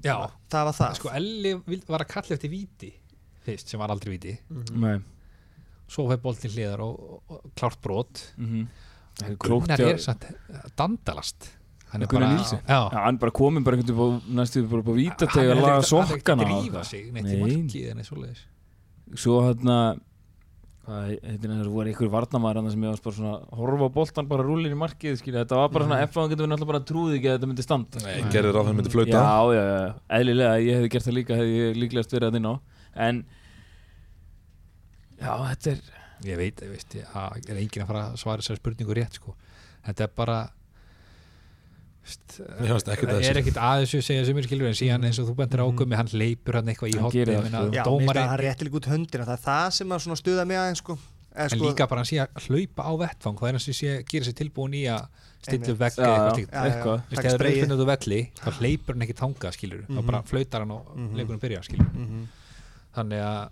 Já, það var það. Sko Elli var að kalla eftir víti fyrst, sem var aldrei víti. Mhm. Nei. Svo og, og, og mhm. Gunnar er samt dandalast. Hann er bara já, Já, hann bara komin bara einhvern veginn upp á næstu bara upp á Hann vítateg er að laga ekkert- hann er ekkert sokkana að og drífa eitthvað. sig neitt í markið en eins og leiðis Svo hérna það, voru einhver varnamæður hann sem ég varst bara svona horfa á boltan bara rúlir í markið skilja, þetta var bara svona, ef hann getur við náttúrulega bara trúði ekki að þetta myndi standa Nei, gerðir á það myndi flauta. Já, já, já, eðlilega, ég hefði gert það líka hefði ég líklegast verið að inn á. En já, þetta er ég veit, ég veist, ég, að er enginn að fara að svara þessari spurningu rétt sko. þetta er bara það er ekkert að þessu segja sem er skilur en síðan eins og þú bendur Mhm. águmi hann leipur hann eitthvað í Hann hotni gerir það, ég meina, sko. Já, mér dómari, finnst að hann rétti líka út höndina það er það sem að stuða mig aðeins sko. Eða, en sko, líka bara hann sé að hlaupa á vettfang það er hann sem sé að gera sér tilbúin í að stilla upp já. eitthvað það er á velli þá hleypur hann ekki tanga skilur þá Mhm. bara flautar hann og Mhm. leikurinn byrja skilur Mhm. þannig að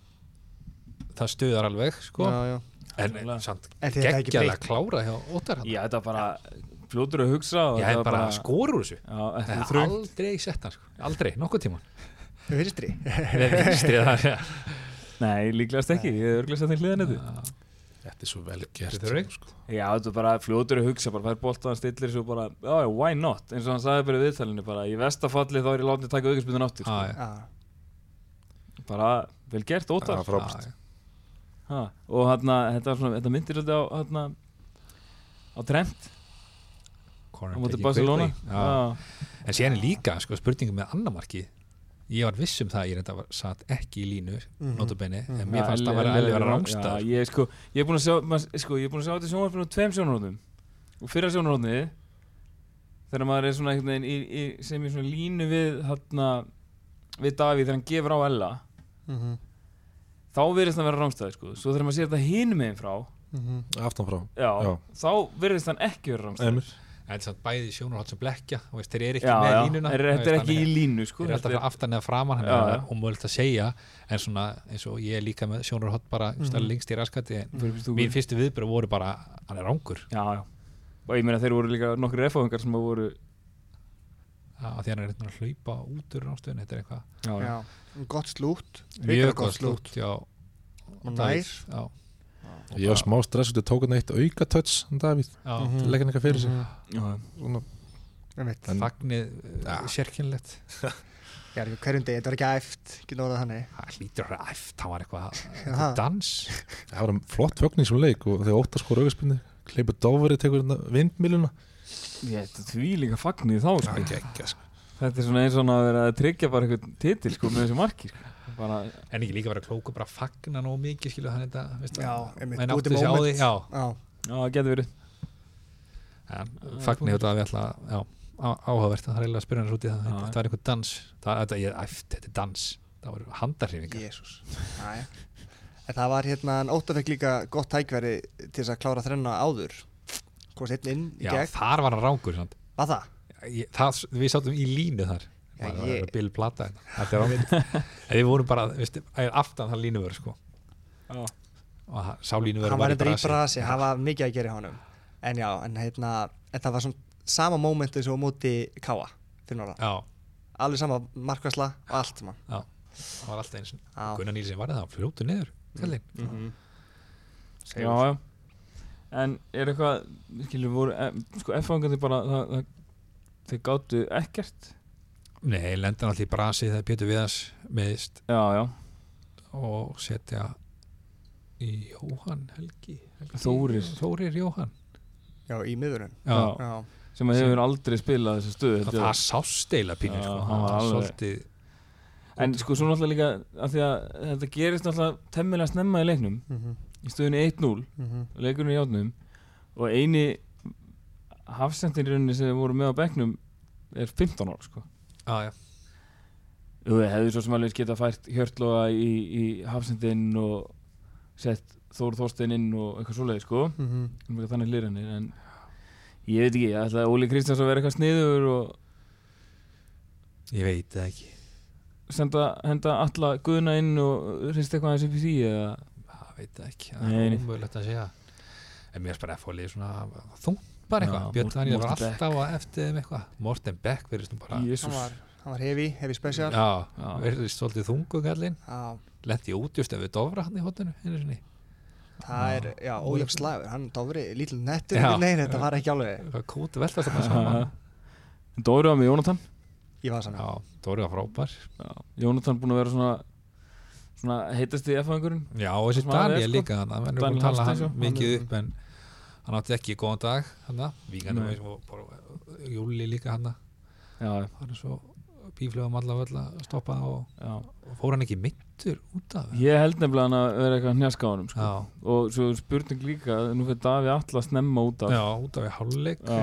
það stuðar alveg sko. Já, já. en samt En er geggjaðlega breytt. klára hjá Óttar hann Já, þetta var bara fljótur að hugsa og ég þetta hef bara skor úr þessu Já, Það er er aldrei sett hann sko. aldrei, nokkuð tíma Með vinstri vinstri það er Nei, líklegast ekki, ég hef örglega sett í hliðan þetta Þetta er svo vel gert er sko. Já, þetta er bara fljótur að hugsa, bara fær boltaðan stillir svo bara, já, já, why not eins og hann sagði bara í viðtalinu, bara í vestafalli þá er ég látið að taka auðvitað sko. Já, já. Já. bara vel gert, ótar Já, frábært. Ha. og hérna, þetta, var svona, þetta myndir svolítið á hérna, á Trent. Á móti taking Barcelona. En síðan er líka sko, spurningum með annamarki ég var viss um það, ég reynda var satt ekki í línu Mhm. notabenni, en Mhm. mér fannst það að vera rángstað Já, ég, sko, ég er búin að sjá, sko, ég er búin að sjá þetta sjónvarpinu á tveim sjónarhóðum og fyrra sjónarhóðni þegar maður er svona einhvern veginn í, í, sem í svona línu við hérna, við Davíð þegar hann gefur á Ella. Mhm. Þá virðist hann vera rángstæði sko. svo þegar maður sér þetta hinum meginn frá Mhm. Aftan frá já, Já. þá virðist hann ekki vera rángstæði Emil en samt bæði sjónarhótt sem blekja veist, þeir eru ekki já, með já, línuna er, þú þetta er veist, ekki í línu sko. þeir eru alltaf aftan eða framan og múið að segja en svona eins og ég er líka með sjónarhótt bara mm Mhm. lengst í raskati er- mín fyrstu viðbröð voru bara hann er rángur já, já og ég meina þeir voru líka nokkri refáðingar sem voru að því hann er eitthvað að hlaupa út úr rástöðun þetta er eitthvað. Já, já. Já. Gott slút mjög gott slútt já, Og nær. já, Ég var smá stress út, ég tók hann eitt auka touch hann Davíð. Mhm. að hann eitthvað fyrir sig. Mhm. Já, Svona, Ja. uh, sérkynlegt hverjum degi, þetta var ekki æft Ekki nóða þannig. Það að vera æft, það var eitthvað dans. Það var flott fögn í svo leik og þegar óttar skor augaspinni Kleipur Dóveri tekur hérna vindmiluna ég þetta því líka fagnir þá sko. Er geggja sko. Þetta er svona eins og að vera að tryggja bara eitthvað titil sko með þessu marki sko. bara, en ekki líka vera klóku bara fagna nóg mikið skilu þannig þetta veist, Já, einmitt, á því moment. já, Já, já, það getur verið. En fagnið þetta að við ætla áhugavert, það er eiginlega að spyrja hans út í það. Já. þetta var einhver dans, það, þetta, ég, æft, þetta er dans. Það voru handarhrifingar jésús það var hérna, en Óttar fekk líka gott tækveri til þess að klára þrenna áður Komst einn inn í já, gegn þar var hann rángur? Var það? ég, það, við sátum í línu þar Já, það ég- Bill Plata hérna. er við vorum bara, veist, aftan það línuvör sko. Já. og það- sá línuvör Hann var í brasi. hann var mikið að gera í honum En já, en hérna En það var svona sama mómenti sem á móti Káa Fyrir norða já, Alveg sama markvæsla og allt mann já, það var alltaf eins Gunnar Nýlsson var það, fljótu niður kallinn. Mhm. já, já en er eitthvað skilur voru, e, sko F-fangandi bara það, það, þeir gáttu ekkert? Nei, lenda alltaf í brasi þegar Pétur Viðas meðist já, já, og setja í Jóhann Helgi, Helgi Þórir. Þórir Jóhann. Já, í miðurinn. Já, Já. Já, sem að hefur aldrei spilað þessu stöðu það, það sást eila pínu Já, sko. hann var svolítið en sko svo náttúrulega líka af því að þetta gerist náttúrulega temmilega snemma í leiknum. Mhm, í stöðunni 1-0 mhm. leikurinn í játnum og eini rauninni sem voru með á bekknum er 15 ára sko. Já, Jú, ég hefði svo sem alveg geta fært hjörtloga í, í hafsendin og sett Þór Þorstein inn og eitthvað svoleiði sko. Um eitthvað þannig hlýranir en ég veit ekki, ég ætla að Óli Kristjáns að vera eitthvað sniður og ég veit ekki. senda, henda alla guðuna inn og hrist eitthvað aðeins upp í því eða veit það ekki, það er umöðulegt að segja. En mér er bara F-fólið svona þungt bara eitthvað, Björn Daniel var alltaf að eftir þeim eitthvað. Morten Beck verðist nú bara Hann var, hann var heavy, heavy special. Já, Já. verðist svolítið þungu kallinn Já, lendi út just ef við dofra hann í hotinu einu sinni. Það er, já, ójöfn slagur. Hann dofri, lítil nettur. Já. Nei, þetta var ekki alveg kút veltast þarna saman Dóri var með Jónatan. Ég var Já, Dóri var frábær. Jónatan búin að vera svona svona heitast í F-fæðingurinn Já, og þessi Daniel sko. líka hann, hann er búin að tala hann mikið upp en hann átti ekki góðan dag hann, og bara Júli líka hann hann er svo bíflögum allavega að stoppa og, og fór hann ekki mittur út af Ég held nefnilega hann að vera eitthvað honum sko. Og svo spurning líka nú fyrir Daví Alla snemma út af. Já, út af í hálfleik Já.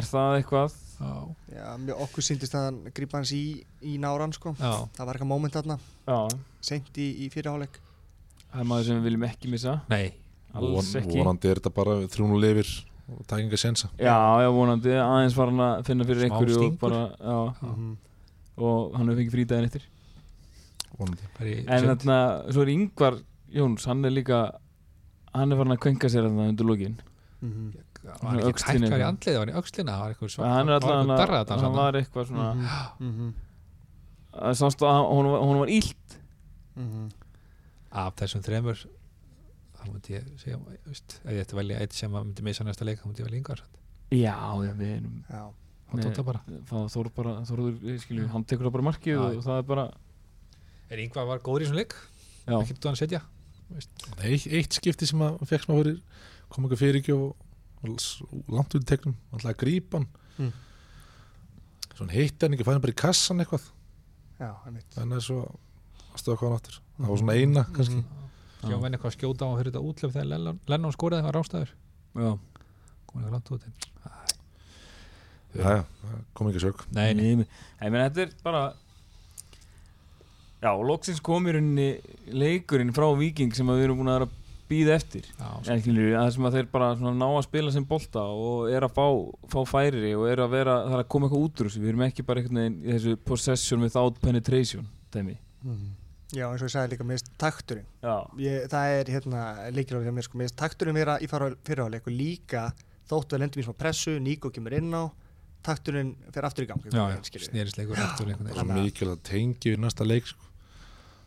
er það eitthvað já, Já, mjög okkur síndist að hann grípa hans í, í náran sko. já, Það var eitthvað moment þarna, já, seint í, í fyrirháleik það er maður sem við viljum ekki missa. Nei. Alls Von, ekki. vonandi er þetta bara þrjúnu lifir og tækinga sensa já, já, vonandi, aðeins var hann að finna fyrir Smá einhverju og stingur. bara já, Mhm. og hann hefur fengið frídæðin eftir. Vonandi. En þarna, svo er Ingvar Jóns, hann er líka hann er farin að kvenka sér þarna undir lokin. Mhm. Var ekki tækkar í eitthvað. andlið var hann í öxlina, það var eitthvað hann er var alltaf eitthvað darrað hann var eitthvað svona Mhm. Mhm. að sást að hún, var- hún var ílt Mhm. af þessum þremur þá myndi ég segja veist, ef ég ætti að velja eitt sem að myndi missa næsta leik þá myndi ég velja yngvar já, já, við erum Já. hann tók það bara það þór bara, þór, skilju, hann tekur það bara markið Já. og það er bara er yngvar var góður í þessum leik ekki þú hann setja Eitt, eitt skipti sem að fekk smá fyrir kom ekki fyrir ekki og, langt út í tegnum, alltaf að grípa hann. Mm. svona heitti hann ekki, fæði hann bara í kassan eitthvað. Já, einmitt. þannig að svo aðstöða hvað hann áttur það var svona eina kannski. Mhm. sjá menn eitthvað að skjóta á hann fyrir þetta útlöf þegar Lennon, það var rástaður já. kom eitthvað langt út já, já, það kom ekki sök. Nei, nei, Nei, nei, menn þetta er bara já, loksins kom í rauninni leikurinn frá Viking sem að við erum búin að vera að býða eftir. Já, en það sem að þeir bara svona ná að spila sem bolta og er að fá, fá færi og er að vera, það er að koma eitthvað út úr þessu. Við erum ekki bara einhvern veginn í þessu possession without penetration, dæmi. Mhm. Já, eins og ég sagði líka, finnst takturinn. Já, ég, það er hérna hjá mér sko, finnst takturinn vera í fyrirháleik og líka þóttu að lendum í smá pressu Níko kemur inn á takturinn fer aftur í gang já, já, skilurðu. snerisleikur aftur er mikilvægt að tengja í næsta leik sko.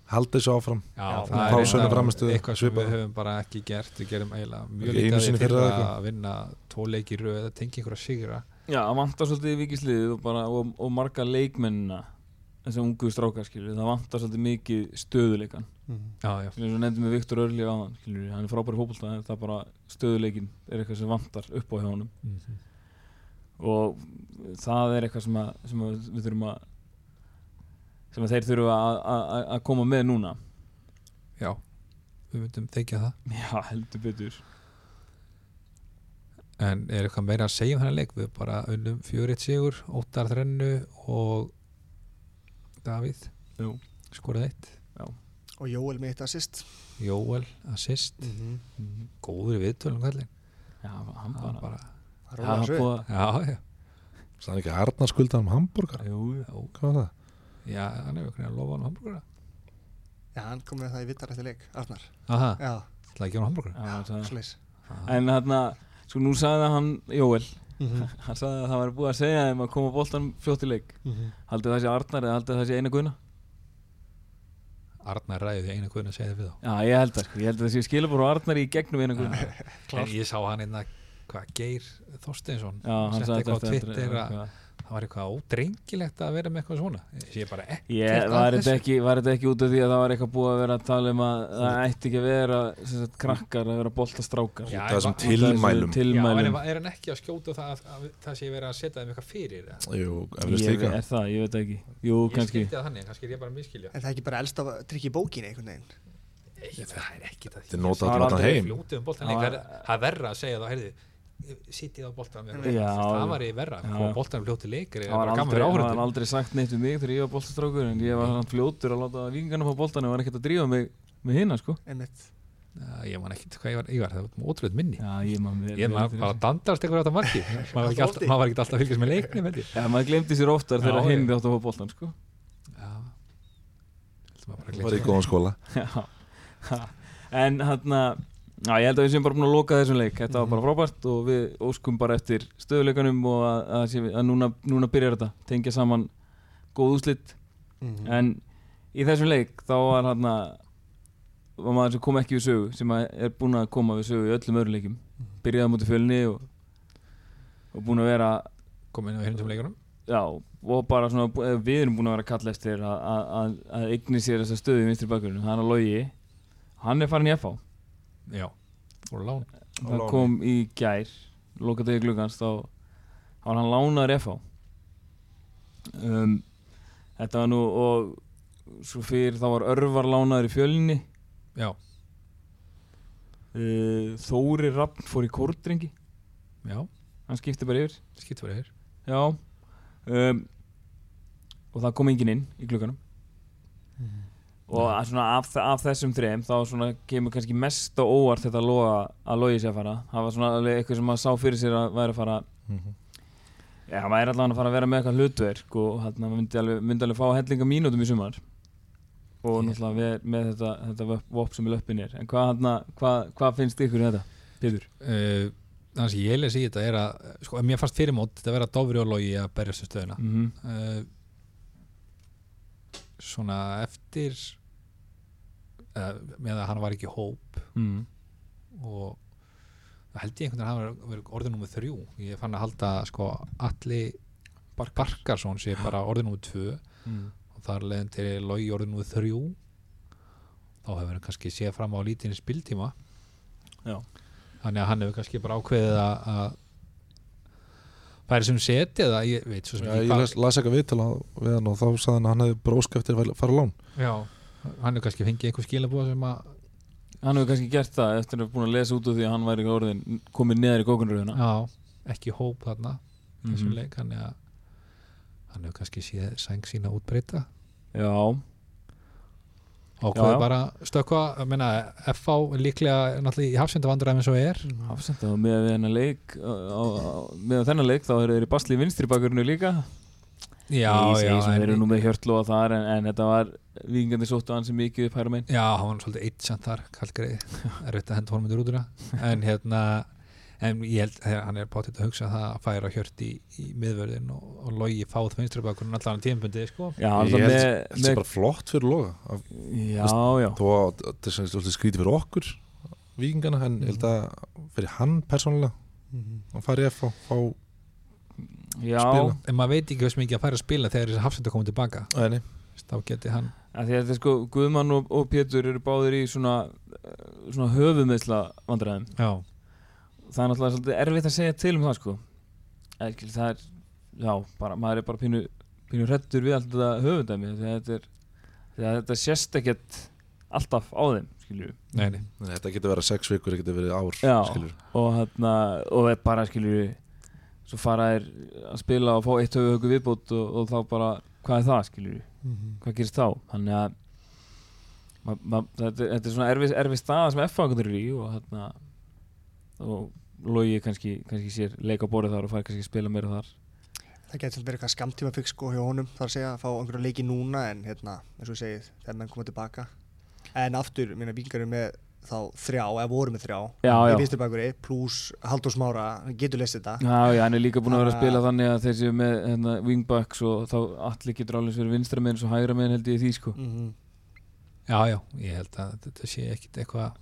Halda þessu áfram. Já, Já, það er pásunni eitthvað- sem svipað. við höfum bara ekki gert. Við gerum eiginlega mjög lítið að að vinna tvo leiki í röð eða tengja einhverja sigra. Já, það vantar svolítið í vikisliðið og, bara, og, og marga leikmennina þessi ungu strákar, skilju, það vantar svolítið mikið stöðuleikan Mhm. já, já, eins og nefndum við Viktor Örli á hann skilur, hann er frábæri fótbolta en það er bara stöðuleikin er eitthvað sem vantar upp á hjá honum. Mhm. og það er eitthvað sem, að, sem að við þurfum að sem þeir þurfa að, að, að koma með núna. Já við myndum þykja það. Já, heldur betur. En er eitthvað meira að segja um þennan leik? Við bara unnum fjöriðt sigur óttar þrennu og Davíð Jú. skoraði eitt. Og Jóel með eitt assist. Jóel assist. Mm Mhm. góður í viðtölum kallinn já, hann bara, var bara, já, já, já, það er ekki að Arnar skulda um hambúrgar jú, já, hvað var það? Já hann hefur einhvern veginn að lofa hann hambúrgara já, hann kom með það í vittar eftir leik Arnar, aha, já, það ekki hann hambúrgara já, hann en þarna, sko nú sagði hann Jóel, Mhm. hann sagði að það var búið að segja þeim að koma boltan fljótt í leik. Mhm. haldið það sé Arnar eða haldið það sé eina guðna? Arnar ræði því að segja það við þá. Já, ég held það, sko, ég held að það sé skilabur og Arnar í gegnum eina guðna. En ég sá hann einna hvað Geir Þorsteinsson já, hann setti sagði eitthvað á Twitter að. Það var eitthvað ódrengilegt að vera með eitthvað svona. Ég sé bara ekki Ég, að var, þetta ekki, var þetta ekki út af því að það var eitthvað búið að vera að tala um að það ætti ekki að vera sem sagt, krakkar að vera boltastrákar? Af af Út af þessum tilmælum. Já, en tilmælum. er hann ekki að skjóta það að, að það sé verið að setja þeim eitthvað fyrir? Jú, Ég, er það, ég veit það ekki. Jú, Ég kannski. skildi það þannig, kannski er ég bara að miskilja en það er ekki bara elsta trikk í bókinni einhvern veginn? Ég- Það er ekki það er Það að um Það það er- það er verra að segja það, heyrðu Sittið á boltan með Já. Það var í verra, Já. og boltan fljótið leikir Það var aldrei, áhörðum aldrei sagt neitt um mig þegar ég var boltastrákur en ég var hann fljótur að láta vikingarna fá boltan og var ekkert að drífa mig með hinna sko. Einmitt. Ég man ekki hvað ég var, ég var það var ótrúlega minni. Já, ég man Ég bara dandast eitthvað á þetta marki. Maður var ekki alltaf- að fylgjast með leikni ég. Já, maður glemdi sér oftar þegar Já, hinn já. átt að fá boltan sko. Já. Það var í góðan skóla. Já, Ha. en hann Já, ég held að við séum bara búin að loka þessum leik. Þetta var bara frábært og við óskum bara eftir stöðuleikanum og að, að, sé, að núna, núna byrjar þetta tengja saman góð úslit Mhm. en í þessum leik þá var hann var maður sem kom ekki við sögu sem að er búin að koma við sögu í öllum öðrum leikum. Byrjaði á móti fjölni og, og búin að vera kom inn á sem leikunum. Já, og bara svona eh, við erum búin að vera að kalla eftir að, að, að, að eigni sér þessa stöðu í vinstri bakgrunum, hann er logi. Hann er farin í FH já, fór að lán það láni. kom í gær lokadegi gluggans þá þá var hann lánaður FH um, þetta var nú og svo fyrir þá var Örvar lánaður í fjölni. Já, uh, Þóri Rappn fór í kórdrengi. Já, hann skipti bara yfir. Skipt fyrir hér já. Um, og það kom enginn inn í glugganum og að svona af, af þessum þreim þá svona kemur kannski mest á óvart þetta loga að logi sér að fara það var svona eitthvað sem maður sá fyrir sér að væri að fara Mhm. já, hann væri allavega að fara að vera með eitthvað hlutverk og hann myndi alveg, myndi alveg fá hellinga mínútum í sumar og Ég- náttúrulega með, með þetta, þetta vop- sem er löppin er en hvað, hana, hvað, hvað finnst ykkur þetta, Pétur? uh, þannig að ég lesi í þetta er að sko, að mér fannst fyrir mót þetta vera Dofri og Logi að berjast um stöðuna Mm -hmm. uh, svona eftir með að hann var ekki hóp. Mm. og það held ég einhvern veginn að hann var orðið númer þrjú. Ég fann að halda sko allir Barkarsson sé bara orðið númer tvö. Mm. og þar leðin til Logi orðið númer þrjú. Þá hefur hann kannski séð fram á lítinn spiltíma. Já. þannig að hann hefur kannski bara ákveðið að að færi sem seti eða ég veit svo sem Já, ekki ég las, las eitthvað viðtala við hann og þá sagði hann að hann hefði brósk eftir að fara lán. Já, hann hefur kannski fengið einhver skilabúa sem að hann hefur kannski gert það eftir að hafa búin að lesa út úr því að hann væri orðin komið neðar í gókunröðuna já, ekki hóp þarna Mhm. þessum leik, hann er hann hefur kannski séð sæng sína útbreyta já, og hvað já. bara stökkva, ég meina FH er líklega náttúrulega í hafsendavandræðum eins og er. Hafsend og með hennar leik með þennan leik þá eru þeir í basli í vinstri bakurinu líka Já, ég segi já, svo þeir eru nú en, með hjörtlóa þar en, en þetta var vikingandi sóttu hann sem mikið upp hæra megin. Já, hann var svolítið eitt samt þar, kallgreið erfitt að henda honum undir útuna en hérna en ég held að hann er báttið að hugsa það að færa hjört í, í miðvörðin og, og logi fáð vinstribakurinn allan tímpundið sko. já, ég alltaf held þetta er bara flott fyrir loga. Að- já, já, þó að þetta er svolítið skrítið fyrir okkur vikingana, en ég held að fyrir hann persónulega að fara í F og fá spila. en maður veit ekki hvers mikið að færa að spila þegar þessi hafsenda komið tilbaka. Æni. þá geti hann að því að þetta er sko Guðmann og, og Pétur eru báðir í svona, eh, svona höfumeðsla vandræðum já, það er náttúrulega svolítið erfitt að segja til um það sko. Eða, skil, það er já, bara, maður er bara pínu, pínu hrettur við allt þetta höfundæmi að þetta er að þetta sést ekkert alltaf á þeim nei, þetta getur verið sex vikur, þetta getur verið ár Já. og hérna og er bara skilju svo fara þær að spila og fá eitt höfu högu viðbót og, og þá bara hvað er það skilju hvað gerist þá? Þannig að ma, ma, þetta, þetta er svona erfið, erfið staða sem F-fangundur eru í og hérna og logi kannski, kannski sér leika á borðið þar og fær kannski að spila meira þar. Það getur verið eitthvað skamtíma fix sko hjá honum. Þar að segja að fá einhverja leiki núna en hérna, eins og segið, þegar menn koma tilbaka. En aftur, minna vingar eru með þá þrjá, eða voru með þrjá. Já, já. í vinstri bakveri, pluss Haldur Smára getur lesið þetta. Já, já, hann er líka búin að vera að spila þannig að þeir séu með hérna, wingbacks og þá allir getur alveg verið vinstra meginn og hægra meginn held ég í því sko. Mm já, já, ég held að þetta sé ekkit eitthvað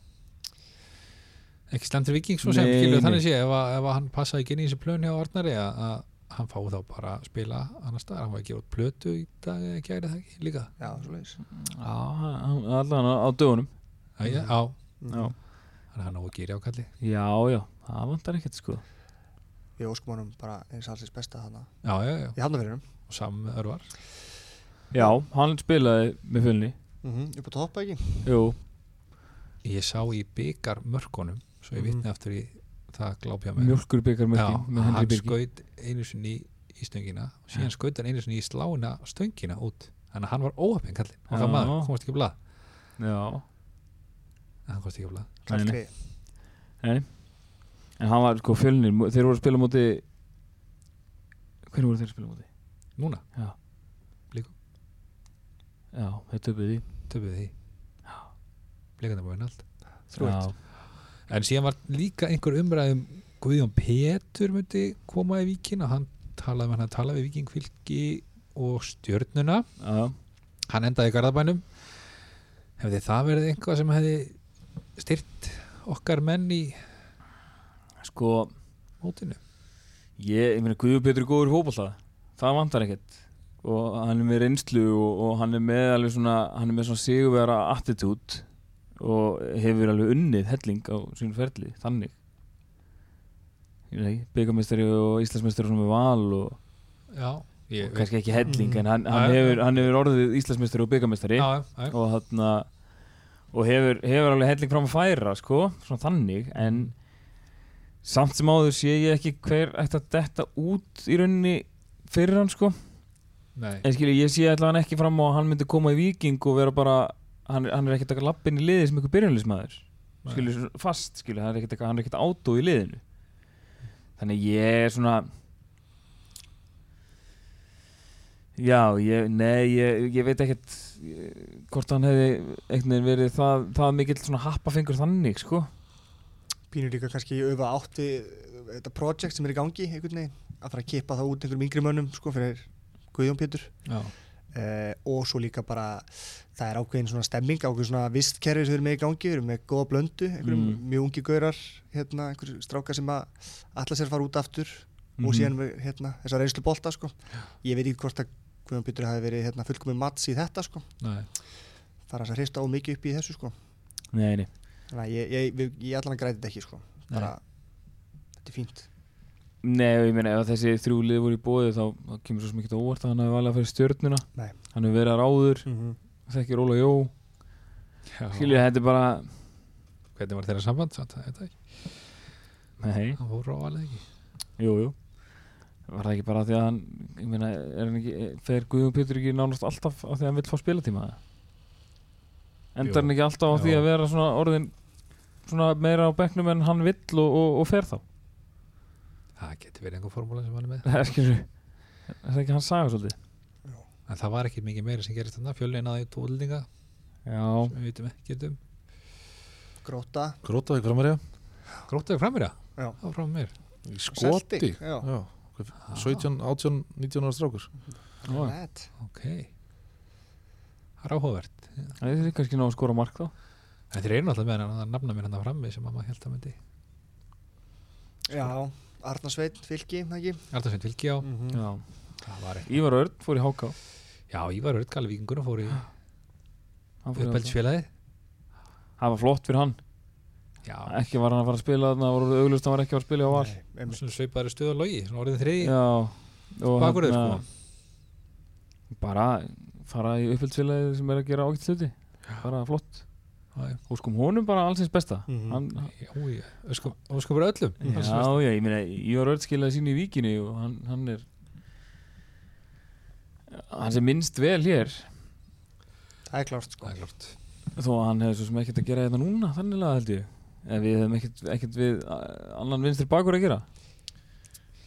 ekki slemtur viking svo sem, Nei, skilur nei. þannig sé ef, að, ef að hann passaði ekki inn í þessi plön hjá Arnari að, að hann fái þá bara að spila annar staðar, hann var ekki út plötu í dag eða ekki það ekki líka. Já, svo leiðis Já, allan á, á dögunum. Já, já, Já, hann er hann nógu gýri ákalli já, já, það vantar ekkert sko. Við óskum honum bara eins alls besta þarna. Já, já, já, í hafnafyrinum og saman með örvar. Já, hann spilaði með fjölni. Mm -hmm. upp á toppa ekki? Jú, ég sá í byggar mörkunum svo ég Mhm. vitni aftur í það glápja með mjölkur byggar mörkin hann skaut einu sinni í, í stöngina og síðan skaut hann einu sinni í sláina stöngina út. Þannig að hann var óöfn kallinn og það maður komast ekki á blað. Já, hann komast ekki. Kallgrið. nei En hann var sko fjölnir, þeir voru að spila á móti Hvernig voru þeir að spila á móti? núna, Já. Blikum. Já, þeir töpuðu því. Töfum við því blikandi búinn allt Já, en síðan var líka einhver umræðum Guðjón Petur myndi koma í Víkin og hann talaði með hann að tala við Víking fylki og stjörnuna. Já, hann endaði í Garðabænum. Hefði það verið einhvað sem hefði styrt okkar menn í sko mótinu? Ég, ég meina Guður Pétur er góður fótbolta. Það vantar ekkert. Og hann er með reynslu og, og hann er með alveg svona hann er með svona sigurvera attitút og hefur alveg unnið helling á sínum ferli, þannig. Byggamestari og Íslandsmestari svona með val og, Já, ég, og kannski ekki helling Mm. en hann, hann, hefur, hann hefur orðið Íslandsmestari og byggamestari og hann og hefur, hefur alveg helling fram að færa sko, svona þannig en samt sem áður sé ég ekki hver ætti að detta út í rauninni fyrir hann sko. Nei. En skilju, ég sé allavega ekki fram á að hann myndi koma í viking og vera bara hann, hann er ekkert að lappin í liði sem Nei. skilju, svona fast skilju, hann er ekkert er átó í liðinu. Þannig ég er svona já, ég, nei ég, ég veit ekkert hvort hann hefði einhvern veginn verið það, það mikill svona happafengur þannig sko Pínur líka kannski öfa átt við þetta projekt sem er í gangi einhvern veginn að fara að kippa það út einhverjum yngri mönnum sko fyrir Guðjón Pétur uh, og svo líka bara það er ákveðin svona stemming, ákveðin svona vistkerfi sem við erum með í gangi, við erum með góða blöndu einhverjum Mm. mjög ungi gaurar hérna, einhverjum strákar sem að alla sér fara út aftur og Mhm. síðan hérna, þessa reynslu bolta sko. ég veit ekki hvort að Guðjón Pétur hafi verið hérna, fullkomið mats í þetta sko. nei fara að hrista á mikið upp í þessu sko. nei, nei þannig að ég, ég, ég, ég allan græti þetta ekki sko. bara, þetta er fínt Nei, ég meina ef þessi þrjú lið voru í bóði þá, þá kemur svo sem ekki óvart að hann hefur valið að fara í stjörnuna Nei. hann hefur verið að ráður, mm -hmm. þekkir Óla Jó Já. skilju, þetta er bara Hvernig var þeirra samband? samt? Það veit ég ekki. nei, fór á valið ekki jú, jú var það ekki bara því að hann ég meina, er hann ekki, fer Guðjón Pétur ekki nánast alltaf af því að hann vill fá spilatíma? Jú. endar hann ekki alltaf á því Já. að vera svona orðin svona meira á bekknum en hann vill og, og, og fer þá? Það getur verið einhver formúla sem hann er með. Það er er ekki hans saga svolítið? En það var ekki mikið meira sem gerist þarna. Fjölni náði tóldinga já, sem við vitum ekki um. Gróta Grótaði framarja Grótaði framir já. Já. Skoti? já. Já. 17, 18, 19 ára strákur? Já. Ok. Það er áhugavert. Það er kannski ná að skora mark þá. En þeir eru náttúrulega með hann að nafna mér hann frammi sem mamma held að myndi. Já, Arnarsveit, Fylki ekki? Arnarsveit Vilki mm já. Það var ekki Ívar Örn fór í háká Já, Ívar Örtgali Víkingur og fór í uppeldsfélagi það var flott fyrir hann. Já, ekki var hann að fara að spila þarna voru auglust að hann var ekki að fara að spila á val. Svona sveipaður stuð á logi Svona já og Bakurður þarna sko bara fara í uppfyldsfélagi sem er að gera ágætt hluti. Bara flott. Og sko honum bara allsins besta. Hann, Já, já, öskum, öskum fyrir öllum. Já, já, ég meina Ívar Örn skilaði sín í víkinni og hann, hann er hann sem minnst vel hér. Það er klárt sko. Það er klart þó að hann hefði svo sem ekkert að gera þetta núna þannig að held ég en við hefum ekkert, ekkert við uh, annan vinstri bakur að gera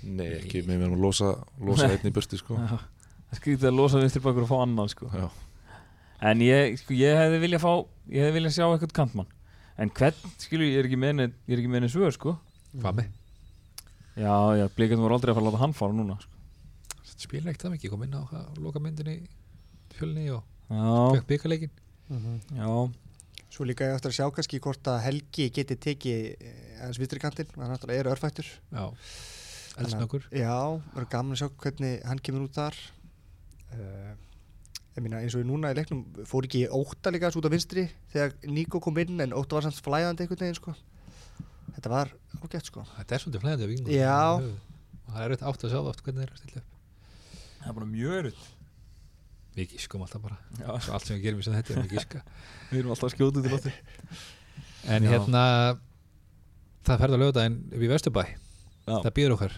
Nei, ekki með mér að losa, losa Nei. einn í burti sko. Það skrítið að losa vinstri bakur og fá annan sko. Já. en ég, sko, ég hefði viljað fá ég hefði viljað sjá eitthvað kantmann en hvern, skilju, ég er ekki með neinn- ég er ekki með neinn svör, sko Hvað með? já, já, blíkandi voru aldrei að fara að láta hann fara núna sko. Spila ekkert það mikið Kom inn á hvað, loka myndinni Fjölni og já, fekk byggaleikin já, svo líka ég eftir að sjá kannski hvort að Helgi geti tekið eh, aðeins vitri kantinn hann náttúrulega er örfættur. Já. Eldsnökkur já, verður gaman að sjá hvernig hann kemur út þar. Uh, ég meina eins og núna í leiknum fór ekki óta líka út á vinstri þegar Níko kom inn en óta var samt flæðandi einhvern veginn sko. Þetta var ágætt sko. Þetta er svolítið flæðandi á vingur Já. Og það er auðvitað átt að sjá það oft hvernig þeir eru að stilla upp. Það er bara mjög örutt Við gískum alltaf bara já, Svo allt sem við gerum í sem þetta er við gíska við erum alltaf skjótið til áttur En Já. hérna Það ferð á lögudaginn upp í Vesturbæ já, Það býður okkar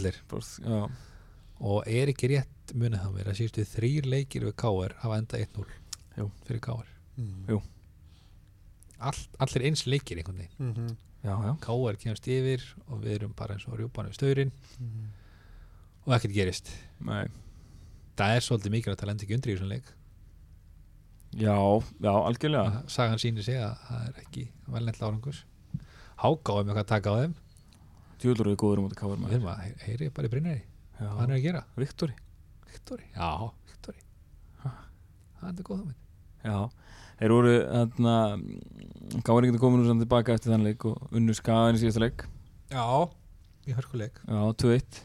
er já, Og er ekki rétt munið það mér að síðustu þrýr leikir við K.R. hafa enda 1-0 Jú. fyrir K.R. mm. Jú. All, Allir eins leikir einhvern veginn Mm -hmm. já, já, K.R. kemst yfir og við erum bara eins og rjúpan við staurinn Mhm. og ekkert gerist nei Það er svolítið mikilvægt að lenda ekki undir í þessum leik. Já, já, algjörlega. Sagan sýnir sig að það er ekki velnætt árangus Háká er með hvað að taka á þeim. Djúlur við góður um þetta káir Við maður að heyri bara í Brynari Hvað hann er að gera? Viktori Viktori Já, Viktori Það er góð það Já, þeir voru þarna Gáður ekki komin úr samt tilbaka eftir þann leik og unnu skagan í síðasta leik. Já, í hörkuleik. Já, 2-1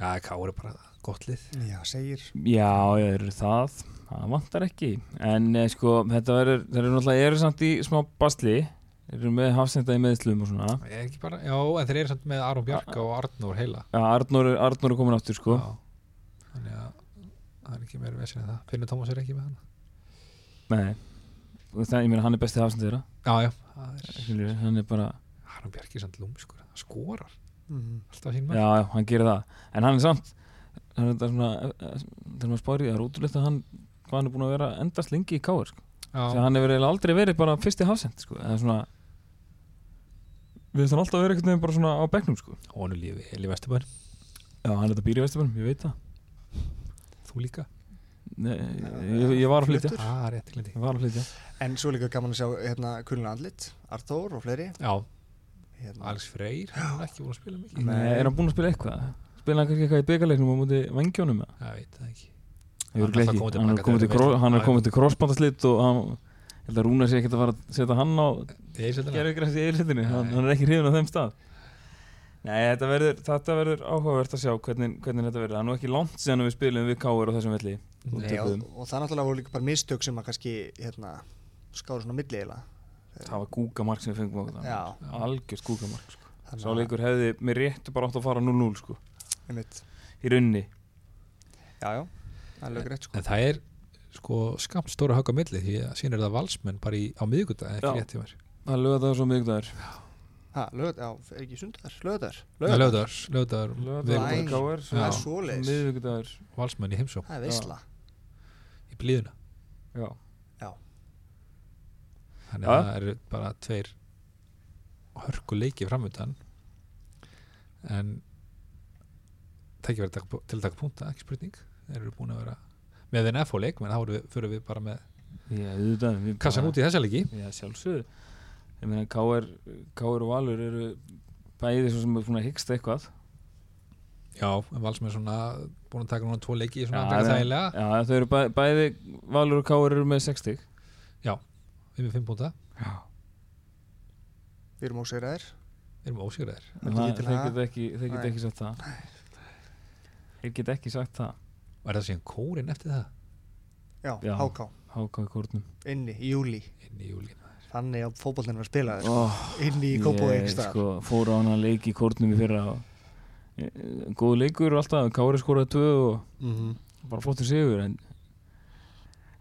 Já, Káur er bara gott lið. Já, segir. Já, ég eru það. Það vantar ekki. En eh, sko, þetta verður Þeir eru náttúrulega eru samt í smá basli. Þeir eru með hafsenda í meðslum og svona. Ég er ekki bara, Já, en þeir eru samt með Aron Bjarka og Arnór heila. Já, Arnór, er- Arnór er komin aftur sko. Já. Þannig að það er ekki meira vesin en það. Finnur Tómas er ekki með hann Nei. Og það, ég meina, hann er besti hafsenda þeirra. Já, já, það er Hann er bara Aron Bjarki er samt lúmskur. Hann skorar. Mm. alltaf sín Já, já, hann gerir það. En hann er samt Það er þetta svona eh, eh, Þegar maður spáir í það er útrúlega að hann Hvað hann er búin að vera endast lengi í káir sko. Þegar Já, hann hefur aldrei verið bara fyrsti hafsend sko. Það er svona Við hann alltaf að vera veginn bara svona á bekknum sko. Ónu lífi, Eli Vesturbær Já, hann er þetta býr í Vesturbænum, ég veit það. Þú líka? Nei, ég, ég var að flytja. Ah, Ég var að flytja. En svo líka gaman að sjá hérna kulina andlit Arþór og fleiri. Já, hérna. Alex Freyr Hann er ekki búin að spila mikið. Nei, er hann búinn að spila eitthvað? Spila hann kannski eitthvað í byggarleiknum á móti vangjónum? eða? Já, ég veit það ekki Ég Hann er komið til hann er komið til, krossbandaslitt og hann ég held að Rúna sé ekkert að fara að setja hann á er gerðugræs í eilhildinni, hann, er ekki hrifin á þeim stað Nei, þetta verður, þetta verður áhugavert að sjá hvernig, hvernig þetta verður Það er nú ekki langt síðan við spilum við Káur á þessum velli og Nei, og, og það náttúrulega voru líka bara mistök sem að kannski hérna, skáru svona milli eiginlega Það var gúgamark sem við fengum okkur Já. Algjörst gúgamark sko. Þannig Sá að- leikur hefði með réttu bara átt að fara 0-0 sko. Einmitt. Í runni Já, já, það er rétt sko. En það er sko skamt stóra á milli því að síðan er það valsmenn bara í, á miðgudag Já. ekki rétt hjá mér. Það lögða það svo er ekki sundar, er Já. svoleiðis. Miðugdagur valsmenn í heimsók Það er veisla. Í blíðuna. Já. Þannig Já. að það eru bara tveir hörku leiki framöndan en það ekki verið taka, til að taka punta, ekki spurning. Þeir eru búin að vera með þenn FH leik menn þá erum við, við bara með Já, auðvitað við kassan út í þessa leiki. Já, sjálfsögðu. Ég meina Káur og Valur eru bæði svo sem er svona hyggst eitthvað. Já, en valsmenn er svona búin að taka núna tvo leiki svona Já, en- þægilega. Já, þau eru bæ, bæði Valur og Káur eru með 60 við með fimm punta, Já. Við erum ósegraðir við erum ósýraðir Það- Þeir það? geta ekki, þeir geta Nei. Ekki Þeir geta ekki sagt það er það síðan kórin eftir það Já, Já. háká, Háká í kórnum inni, í júli inn í júlín Þannig að fótbollin var að spila þér oh, Inni í Ég einhvers staðar. sko, fór á hana leik í kórnum í fyrra og, e, Góð leikur alltaf Kári skoraði tvö og Mhm. bara flottur sigur en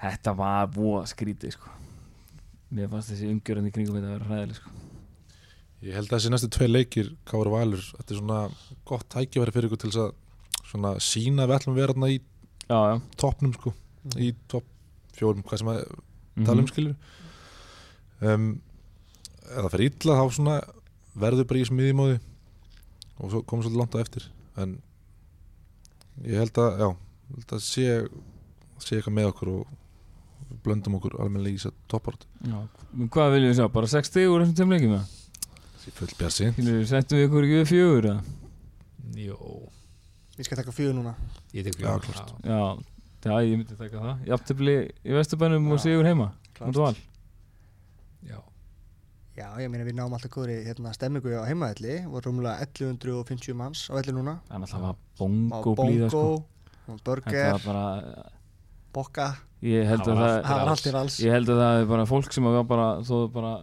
þetta var búa skrítið sko. mér fannst þessi umgjörðan í kringum þetta að vera hræðileg sko. Ég held að þessi næstu tvei leikir Káur Valur, þetta er svona gott tækifæri fyrir ykkur til þess að svona sína við ætlum að vera þarna í já, já. toppnum sko, í topp fjórum, hvað sem að Mhm. tala um skilur um, eða fyrir illa þá svona verður bara í þessum miðjumóði og svo komum svolítið langt á eftir. En ég held að já, held að sé sé eitthvað með okkur og blöndum okkur almennilega í þess að. Men hvað viljum við sjá, bara 60 úr þessum bjarsi Skilur, settum við ykkur ekki við fjögur eða? Jó, Ég skal taka fjögur núna. Ég tek Já, fjóra. klárt. já, já, ég myndi taka það. Jafntefli í Vesturbænum og Já. sigur heima. Klárt. Mútu val. Já, Já, ég meina við náum alltaf góðri hérna, stemmingu á heimaðalli og rúmlega 1150 manns á velli núna. Það er náttúrulega Á bongo blíða sko. þetta burger, var bara bokka. Ég held Það að var það það var allt í alls. ég held að það er bara fólk sem var bara þó bara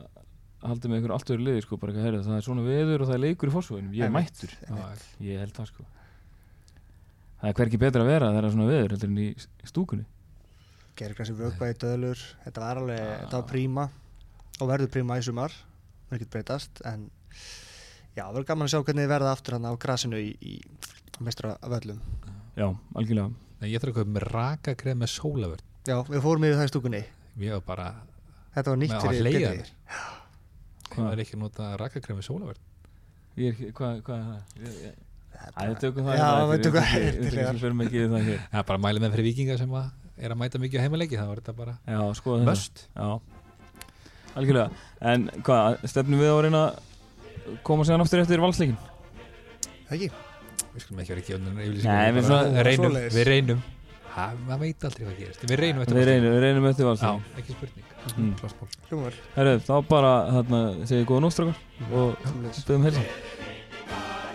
haldið með ykkur allt öðru liði sko, bara eitthvað, heyrðu, það er svona veður og það er leikur í fórsvöginum ég er mættur. Ég held það sko Það er hverki betra að vera þegar það er svona veður heldur en í stúkunni. Gergrassi vökvaði döðlur Þetta var alveg, þetta var príma og verður príma í sumar. Ekkert breytast en já, verður gaman að sjá hvernig þið verða aftur hann á grasinu í, í mestra völlum Já, algjörlega. Nei, ég þarf að kaupa með rakakrem með sólavörn Já, við fórum yfir það í stúkunni. Ég var bara, Þetta var nýtt fyrir Hvað? Það er ekki að nota rakakrem með sólavörn hvað, hvað er það? Það er tökum það Já, hérna við eftir, tökum við það það Það er bara mælið með fyrir vikinga sem að er að mæta mikið á heimaleiki þá er þetta bara Já, skoða þetta. möst Já, algjörlega. En hvað, stefnum við á að reyna að koma sér aftur eftir valsleikin? Það ekki? Við skulum ekki vera ekki önnum Nei, við reynum, maður veit aldrei hvað gerist. Við reynum eftir Við valsleik. reynum, við reynum eftir Já, valsleikin. ekki spurning. Mm. Hljómar. Herru, þá bara, segið góða nótt strákar og byggðum helsa